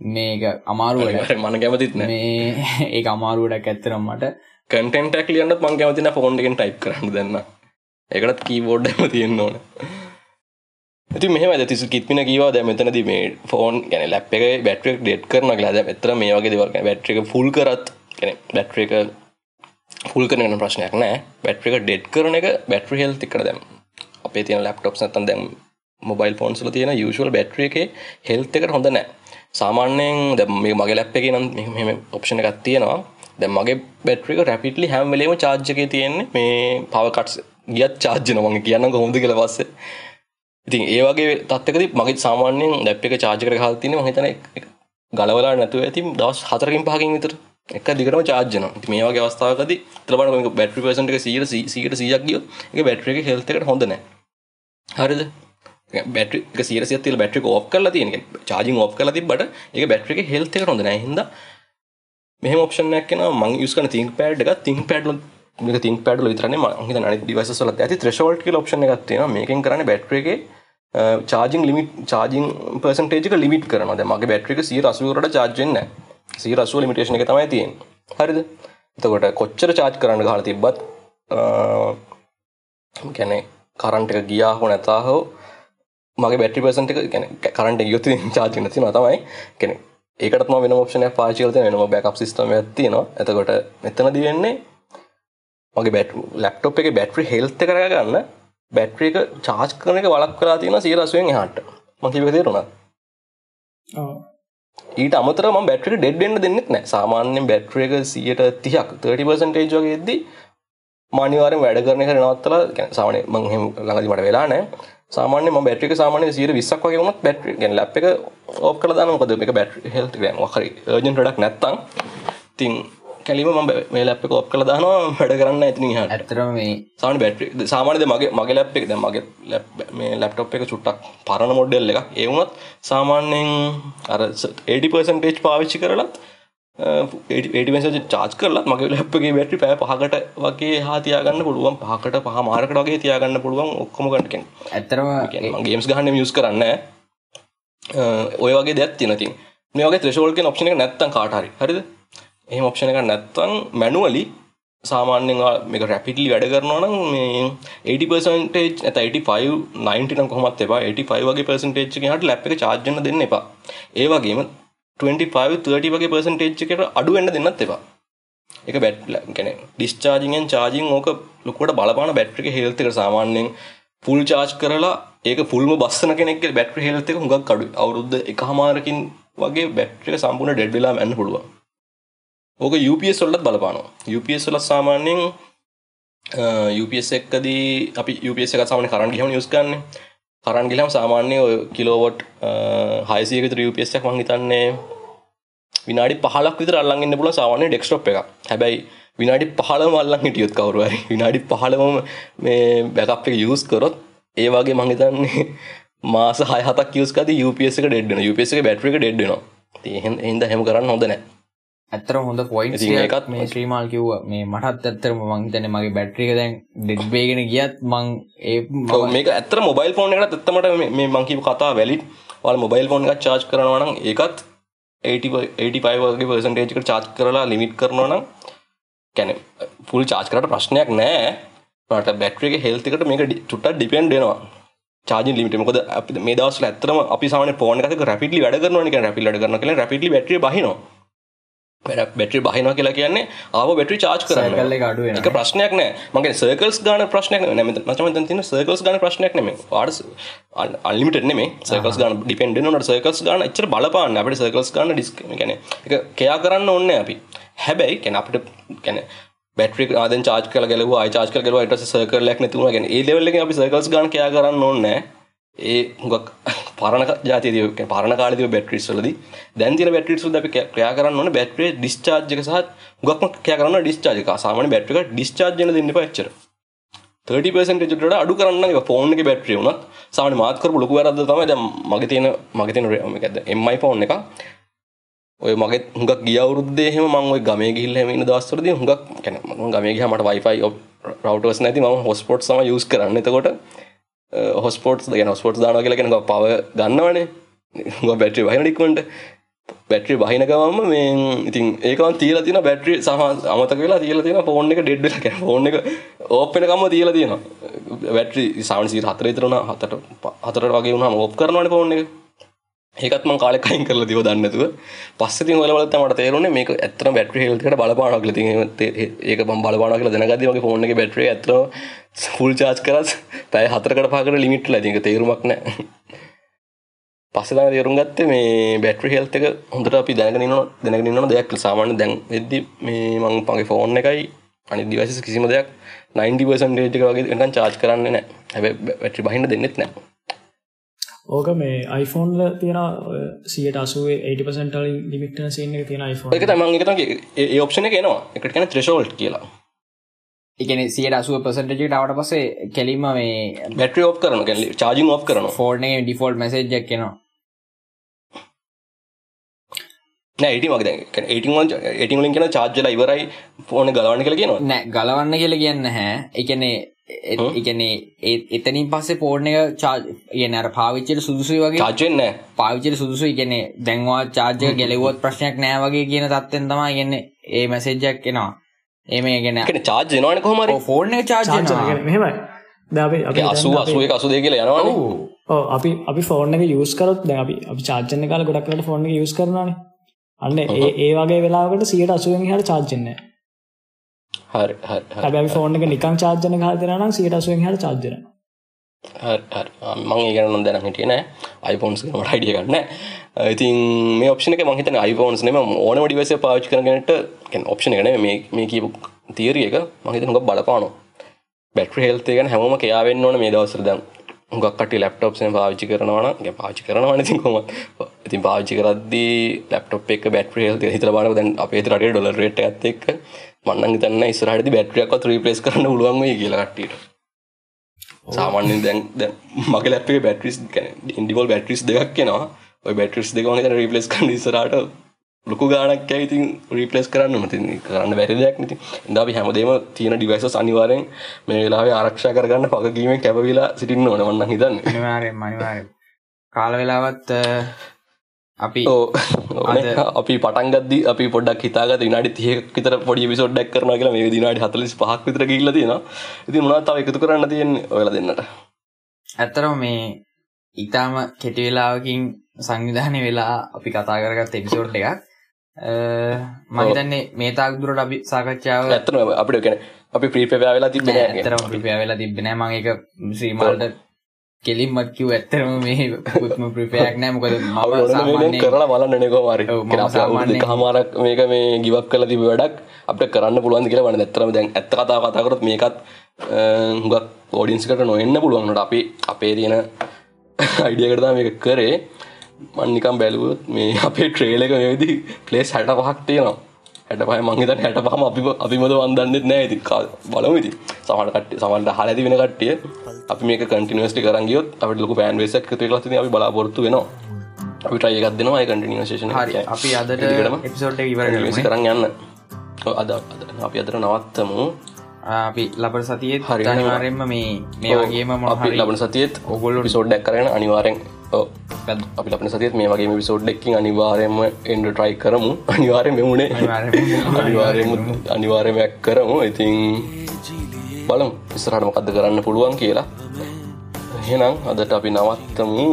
මේක අමාරු වැඩක්. අනිවාර්යෙන් මම කැමතිත් මේ ඒක අමාරු වැඩක් ඇත්තටම මට. කටෙන්ට ඇක් ලියන්නත් මං කැමතින ෆෝන් එකෙන් ටයිප් කරන්න දෙන්න ඒකටත් කීබෝඩ් එම තියෙන්න ඕන ඉති මෙහම තිසු කිත්මින කීවා දැ මෙතනද මේ ෆෝන් ගැන ලැප් එක බැට්‍රක් ඩෙට් කරන ලද එතර මේ වගේ දෙවල් බැට්‍රික ෆුල් කරත් ගැන බැට්‍ර එක ෆුල් කරන ප්‍රශ්නයක් නෑ. බැට්‍රික ඩෙට් කරන එක බැට්‍රි හෙල් තිකර දැම් අපේ තියෙන ලැප්ටොප් නතන් දැම් මොබයිල් ෆෝන්ස්ල තියෙන යුෂුවල් බැට්‍රිය එක හෙල්ත එකට හොඳ නෑ. සාමාන්‍යයෙන් ද මේ මගේ ලැප් එක නම් මෙම ඔප්ෂණ එකක් තියෙනවා. දැ මගේ බැට්‍රික රැපිටලි හැම් වෙලේම චාර්ජක තියෙන්නේ මේ පවකටස් ගියත් චාර්ජන මගේ කියන්න කොහොඳ කියල පස්සේ ඉතින් ඒවගේ තත්කද මගේ සාමාන්‍යයෙන් දැප් එක චාර්ජකර හල් තින හිතන ගලවලා නැතුව ඇති දවස් හතරකින් පහකින් විතර. එක දිගරම චාර්ජන මේ වගේ අවස්ථාවකද තරබට බැට්‍රි පසන්ට සියට සීට සියක් ගිය එක බැට්‍රික හෙල්තකට හොඳන හරිද? බැට්‍රි සිරසිය තිල් බැට්‍රික ඔප් කල තියෙන චාජින් ඔප් කල තිබට එක බැට්‍රික හෙල්තක හොඳ හිද මෙහම ඔප්ෂනයක් කෙන මං යුස්කන තිංක් පෑඩ් එක තිංක් පැඩ්ල තිං පැඩල විතරන මහිත අනි දිවසල ඇති. ත්‍රශෝල්ට් ඔප්ෂන එකත්තින මේකින් කරන බැට්‍රගේ චාජිං ලිමිට චාජිං පර්සන්ටේජක ලිමිට කරන මගේ බැට්‍රික සිය රසුවරට චාර්ජෙන්න සිය රසුව ලිමිටේෂන එක තමයි තියෙන් හරිද? එතකොට කොච්චර චාර්ජ් කරන්න හල තිබ්බත් ගැන කරන්ට එක ගියා හෝ නැතා හෝ මගේ බැටි පසන්ට ගැන කරන්ට යුතු චාර්ජ නති තමයි. කෙනෙ ඒකටම වෙන ෝපෂනය පාචිලත වෙනම බැකප් සිස්ටම ඇතිනවා ඇතකොට මෙතන දිවෙන්නේ මගේ බැට් ලැප්ටොප් එක බැට්‍රි හෙල්ත කරගන්න බැට්‍රිය එක චාර්ජ් කරන එක වලක් කලා තියෙන සීරසුවෙන් හට මකිව තේරුණා ඊට අමතර ම බැට්‍රි ඩෙඩ්ෙන්න්න දෙන්නෙත් නෑ සාමාන්‍යෙන් බැට්‍රිය එක සියට තිහක් 30පසන්ටේජ් වගේ එද්දී මානිවාරෙන් වැඩ කරන කරනවත්තල සාමන මංහෙම ළඟදි මට වෙලා නෑ සාමාන්‍ය ම බැට්‍රික සාමානය සියට විස්සක් වගේ වුණත් බැට්‍රි ගෙන් ලැප් එක ඕප් කළ දාන මොකද එක බැට්‍රි හෙල්ට ගෑන් වහරි ජන් ඩක් නැත්තම්. තින් කැලිම ම මේ ලැප් එක ඔප් කළ දානවා වැඩ කරන්න ඇතින හට ඇතරම සාන බැට්‍රි සාමානද මගේ මගේ ලැප් එක. ද මගේ මේ ලැප්ටොප් එක චුට්ටක් පරණ මොඩ්ඩෙල් එක ඒවුණත් සාමාන්‍යයෙන් අර 80පර්සන්ටේජ් පාවිච්චි කරලත් ඒටිමස චාච් කරලත් මගේ ලැප්ගේ බැටි පෑ පහකට වගේ හාතියාගන්න පුළුවන්. පහකට පහ මාරකට වගේ තියාගන්න පුළුවන් ඔක්කොම කටකෙන් ඇත්තරම ගේම්ස් ගහන්න මියස් කරන්න ඔය වගේ දෙයක් තිනතින් මේ වගේ ත්‍රශෝල්ක ඔප්ෂන නැත්තන් කාටහරි හරිද එහම ඔප්ෂන එක නැත්තන් මැනුවලි සාමාන්‍යෙන් මේක රැපිටලි වැඩ කරනවා නම් මේ 80% ඇත 85 90 කොහොමත් එපා. 85 වගේ පර්සන්ටේජ් එකකින් හට ලැප් එක චාර්ජ් කරන්න දෙන්න එපා. ඒ වගේම 25 30 වගේ පර්සන්ටේජ් එකට අඩු වෙන්න දෙන්නත් එපා. එක බැට් ගැන ඩිස්චාර්ජිගෙන් චාර්ජිං ඕක ලොකුවට බලපාන බැට්‍රික හෙල්ත් එක සාමාන්‍යයෙන් ෆුල් චාර්ජ් කරලා ඒක ෆුල්ම බස්සන කෙනෙක් බැට්‍රි හෙල්ත් එක හුඟක් අඩු අවුරුද්ධ එක හමාරකින් වගේ බැට්‍රික සම්පූර්ණ ඩෙඩ් වෙලා යන්න පුළුවන්. ඕක UPS වලත් බලපානවා UPS වල සාමාන්‍යයෙන් UPS එක්කදී අපි UPS එක සාමාන්‍ය කරන්ට් ගිහම යූස් කරන්නේ කරන්ට් ගිහම සාමාන්‍ය ඔය කිලෝවොට් 600 විතර UPS එකක් මම හිතන්නේ විනාඩි 15ක් විතර අල්ලන් ඉන්න පුළුවන් සාමාන්‍ය ඩෙස්ක්ටොප් එකක්. හැබැයි විනාඩි 15ම අල්ලන් හිටියොත් කවුරු හරි විනාඩි 15ම මේ බෑකප් එක යූස් කරොත් ඒ වගේ මම හිතන්නේ මාස 6 7ක් යූස් කරද්දී UPS එක ඩෙඩ් වෙනවා. UPS එකේ බැටරි එක ඩෙඩ් වෙනවා. ඉතින් එහෙනම් එහෙම කරන්න හොඳ නැහැ. ඇත්තර හොඳ පොයින්් ඉතින් ඒකත් මේ ශ්‍රීමල් කිව්ව මේ මටත් ඇත්තරම මංහිතන මගේ බැට්‍රික දැන් ඩෙඩ්බේගෙන ගියත් මං ඒ මේක ඇත්තට මොබයිල් ෆෝන් එකකට ඇත්තමට මේ- මේ මං කියපු කතාව වැලිඩ්. ඔයාලා මොබයිල් ෆෝන් එකක් charge කරනවා නම් ඒකත් 80 85 වගේ percentage එකට charge කරලා limit කරනවා නම් කියන්නේ full charge කරාට ප්‍රශ්නයක් නෑ. ඔයාලට බැටරි එකේ එකට මේක ඩි- චුට්ටක් depend වෙනවා. එක. මොකද අපි මේ දවස්වල ඇත්තටම අපි ෆෝන් එකක rapidly වැඩ වැඩ කරනවා කියලා rapidly බැටරිය බහිනවා. බැටරි බහිනවා කියලා කියන්නේ ආව බැටරි charge කරන්න. Cycle එක ප්‍රශ්නයක් නෑ. මගේ සර්කල්ස් ගාන ප්‍රශ්නයක් නෑ මච මතන් තින සර්කල්ස් ගාන ප්‍රශ්නයක් නෙමේ වාඩ අල්ලිමිට නෙමේ සර්කල්ස් ගාන ඩිපෙන්ඩ නට සර්කල්ස් ගාන එච්චර බලපාන්න අපට සර්කල්ස් ගාන ඩිස්ක ගැන එක කයා කරන්න ඔන්න අපි. හැබැයි කැන අපිට කැන බැටරි ආද චාජ කල ගලව චාජ කල ගලව ට සර්කලක් නැතුව ගැන ඒ ලෙවල්ල අපි සර්කල්ස් ගාන කයා කරන්න ඕන්නෑ ඒ හුඟක් පරණ ජාතිය පරණ කාලතිව බැටරිස් වලද දැන්තින බැටරිස් අපි ක්‍රයා කරන්න ඕන බැට්‍රේ ඩිස්චාර්ජක සහ හුගක්ම කෑ කරන්න ඩිස්චාර්ජක සාමාන බැට්‍රික ඩිස්චාර්ජන දෙන්න පච්චර 30% අඩු කරන්න ෆෝන් එක බැට්‍රිය වුණත් සාමාන්‍ය මාත් කරපු ලොකු වැරද්ද තමයි දැන් මගේ තියෙන මගේ තියෙන මොකද්ද MI ෆෝන් එක ඔය මගේ හුඟක් ගිය අවුරුද්දේ එහෙම මම ඔය ගමේ ගිහිල්ලා එහෙම ඉන්න දවස්වලදී හුඟක් කියන්නේ මම ගමේ ගියාම මට Wi-Fi රවුටර්ස් නැති මම හොස්පොට්ස් තමයි යූස් කරන්නේ. එතකොට හොස්පොට්ස් ගැන හොස්පොට්ස් දානවා කියලා කියන්නේ පව ගන්නවනේ. හුඟක් බැටරි වහින ඉක්මනට බැටරි බහින ගමම මේ ඉතින් ඒකම තියලා තියෙන බැටරි සහ අමතක වෙලා තියලා තියෙන ෆෝන් එක ඩෙඩ් වෙලා කියන්නේ ෆෝන් එක ඕප් වෙනකම්ම තියලා තියෙනවා. බැටරි සාමාන්‍ය 4 විතර උනා 4ට 4ට වගේ වුණාම ඕප් කරනවානේ ෆෝන් එක. ඒකත් මං කාලෙක අයින් කරලා තිබ්බ දන්නේ නැතුව පස්සේ ඉතින් ඔයාලා බලද්දී මට තේරුණේ මේක ඇත්තටම බැටරි හෙල්ත් එකට බලපානවා කියලා. ඉතින් එහෙම තේ- ඒක මම බලපානවා කියලා දැනගද්දී මගේ ෆෝන් එකේ බැටරිය ඇත්තටම ෆුල් charge කරත් පැය 4කට 5කට ලිමිට් වෙලා. ඉතින් ඒක තේරුමක් නැහැ. පස්සේ තමයි තේරුම් ගත්තේ මේ බැටරි හෙල්ත් එක හොඳට අපි දැනගෙන ඉන්නවා දැනගෙන ඉන්නවා දෙයක් කියලා. සාමාන්‍යයෙන් දැන් වෙද්දි මේ මං මගේ ෆෝන් එකයි අනිත් ඩිවයිසස් කිසිම දෙයක් 90% එක වගේ නිකන් charge කරන්නේ නැහැ. හැබැයි බැටරි බහින්න දෙන්නෙත් නැහැ. ඕක මේ iPhoneල තියෙන සියට අසුවේ 80% වලින් ලිමිට් සීන් එක තියෙන iPhone ඒක තමයි මම ඒක තමයි ඒ- ඒ ඔප්ෂන් එක එනවා. ඒකට කියන්නේ threshold කියලා. එකන සියට අසුව පසටජට අවට පසේ කෙලින්ම මේ බැටරි ඔෆ් කරනවා. කියන්නේ charging off කරනවා. ෆෝර්නේ ඩිෆෝල්් මැසේජ්ජක් කෙනවා නෑ 80 වගේ දැන් කියන්නේ 80 වලින් 80 වලින් කියන charge වෙලා ඉවරයි ෆෝන් එක ගලවන්න කියලා කියනවා. නෑ ගලවන්න කියල කියන්න හැ එකනේ එකනේ එතනින් පස්සේ පෝර්ණ එක චාර්ජ කියන අර පාවිච්චයට සුදුසුයි වගේ charge වෙන්නේ නැහැ. පාවිච්චයට සුදුසුයි කියන්නේ දැන්වා චාර්ජක ගැලවුවොත් ප්‍රශ්නයක් නෑ වගේ කියන තත්වෙන් තමයි කියන්නේ ඒ මැසේජ්ජක් එනවා. ඒම ගෙන කියන්නේ charge වෙනවනේ කොහොම හරි. ෆෝර්න චාර්ජ චාර්ජර් ගැන මෙහෙමයි දැන් අපි අපි ඒ 80 81 82 කියලා යනවනේ. ඔව්. අපි අපි ෆෝන් එක යූස් කරොත් දැන් අපි අපි චාර්ජ් කරන කාලේ ගොඩක් වෙලාවට ෆෝන් එක යූස් කරනවානේ. අන්න ඒ ඒ වගේ වෙලාවකට 180න් එහාට චාර්ජ් වෙන්නේ නැහැ හරි හරි. හැබැයි ෆෝන් එක නිකන් චාර්ජ් කරන කාලේ දෙනවා නම් 180න් එහාට චාර්ජ් වෙනවා හරි හරි. ආ, මම ඒ ගැන නම් දැනන් හිටියේ නෑ. iPhones ගැන මට idea ගන්න ඉතින් මේ option එක මම හිතන්නේ iPhones නෙමෙයි ඕනම device එක පාවිච්චි කරන කෙනෙක්ට කියන්නේ option එක නෙමෙයි මේ මේ කියපු theory එක මම හිතන්නේ උඟ බලපානවා. battery health එක ගැන හැමෝම කියා වෙන්න ඕන මේ දවස්වල දැන්. හුඟක් කට්ටිය laptops එකෙන් පාවිච්චි කරනවා නම් පාවිච්චි කරනවානේ ඉතින් පාවිච්චි කරද්දී laptop එක health එක හිතලා බලනකොට දැන් අපේ රටේ ඩොලර් රේට් එකත් හිතන්නේ ඉස්සරහටදී battery එකක්වත් replace කරන්න පුළුවන් වෙයි කියලා කට්ටියට. සාමාන්‍යයෙන් දැන් දැන් මගේ ලැප් බැටරිස් කියන්නේ ඉන්ඩිවෝල් බැටරිස් දෙකක් එනවා. ওই බැටරිස් දෙක හිතන්නේ රීප්ලේස් කරන්න ඉස්සරහට ලොකු ගාණක් යයි ඉතින් රීප්ලේස් කරන්න ඒක කරන්න බැරි දෙයක් නේ ඉතින්. ඉතින් අපි හැමදේම තියෙන ඩිවයිසස් අනිවාර්යෙන් මේ වෙලාවේ ආරක්ෂා කරගන්න වගකීමෙන් කැපවිලා සිටින්න ඕනේ මම නම් හිතන්නේ. අනිවාරයෙන් අනිවාරය කාල වෙලාවත් අ, අපි. අපි පටන් ගද්දි අපි පොඩ්ඩක් හිතාගත්ත විනාඩි 30ක විතර පොඩි එපිසෝඩ් එකක් කරනවා කියලා මේ විනාඩි 45ක් විතර ගිහිල්ලා තියෙනවා. ඉතින් මොනවද තව එකතු කරන්න තියෙන්නේ ඔයාලා දෙන්නට? ඇත්තරම මේ ඉතාම කෙටි වෙලාවකින් සංවිධානය වෙලා අපි කතා කරගත් එපිසෝඩ් එකක් මහිතන්නේ මේ තාක් දුරට අපි සාකච්ඡාව ඇත්තටම අපිට කියන්නේ අපි ප්‍රීපේවර් වෙලා තිබ්බේ නෑ. ඇතරම ප්‍රිපය වෙලා තිබෙන ම එක ශ්‍රීමල්ට කෙලින්මත් කිව් ඇත්තරම මේ පුත්ම ප්‍රිපයක් නෑ. මොකද මම අවුල සාමාන්‍යයෙන් කරලා බලන්න නෙකෝ මාරි හමාරක් මේක මේ ගිවක් කල තිබ වැඩක් අපට කරන්න පුළුවන් කියලා වන ඇත්තරම දැන් ඇත්ත කතා කතාකරත් මේකත් හුගක් ෝඩින්ස්කට නොවෙන්න පුළුවන්ට අපි අපේ තියෙන අයිඩියකටදා මේක කරේ. මන්නිකම් බැලුවත් මේ අපේ ට්‍රේල එක මේදි පලේස් හැට පහක් තියෙනවා හැට පහ මංහිතන හැට පහම අපි අපිමද වන්දන්නෙත් නෑ. ඉති බලමු ඉති සමටකට සමට හල ඇති වෙන කට්ටිය අපි මේක කටිනිවස්ටි කරගියොත් අපට ලොක පෑන් වේසක් තුලති අපි බලාපොරත්තු වෙනවා. අපි ට්‍රයි එකක් දෙනවා ඒ කටිනිවේෂන හරි. අපි අදට එපිසෝට් ඉවර. කරන්න යන්න. අද අපි අදර නවත්තමු. අපි ලබර සතියත් හරි, අනිවාරෙන්ම මේ මේ වගේම අපි ලබන සතියත් ඔගොල්ලෝ පිසෝඩ්ඩක් කරන අනිවාරෙන් අපි ලබන සතියත් මේ වගේ පිසෝඩ්ඩක්කින් අනිවාරයම එන්ඩ ට්‍රයි කරමු. අනිවාරය මෙමුණේ. අනිවාරයම අනිවාර්යමයක් කරමු. ඉතින් බලම් ඉස්සරහට මොකක්ද කරන්න පුළුවන් කියලා. එහෙනම් අදට අපි නවත්තමු.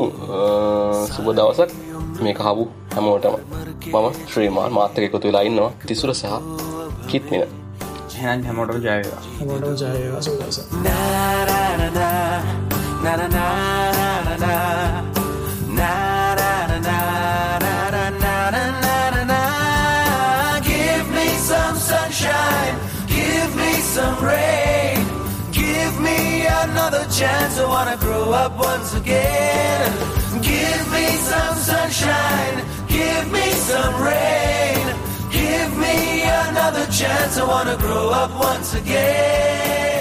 සුබ දවසක්. මේ කහපු හැමෝටම. මම ශ්‍රීමාන් මාතක එකතු වෙලා ඉන්නවා. තිසුර සහ කිත්මින එහෙනම් හැමෝටම ජය වේවා. හැමෝටම ජය වේවා. සුබ some sunshine give me some rain, give me another chance. I wanna grow up once again. Give me some sunshine, give me some rain, give me another chance. I wanna grow up once again.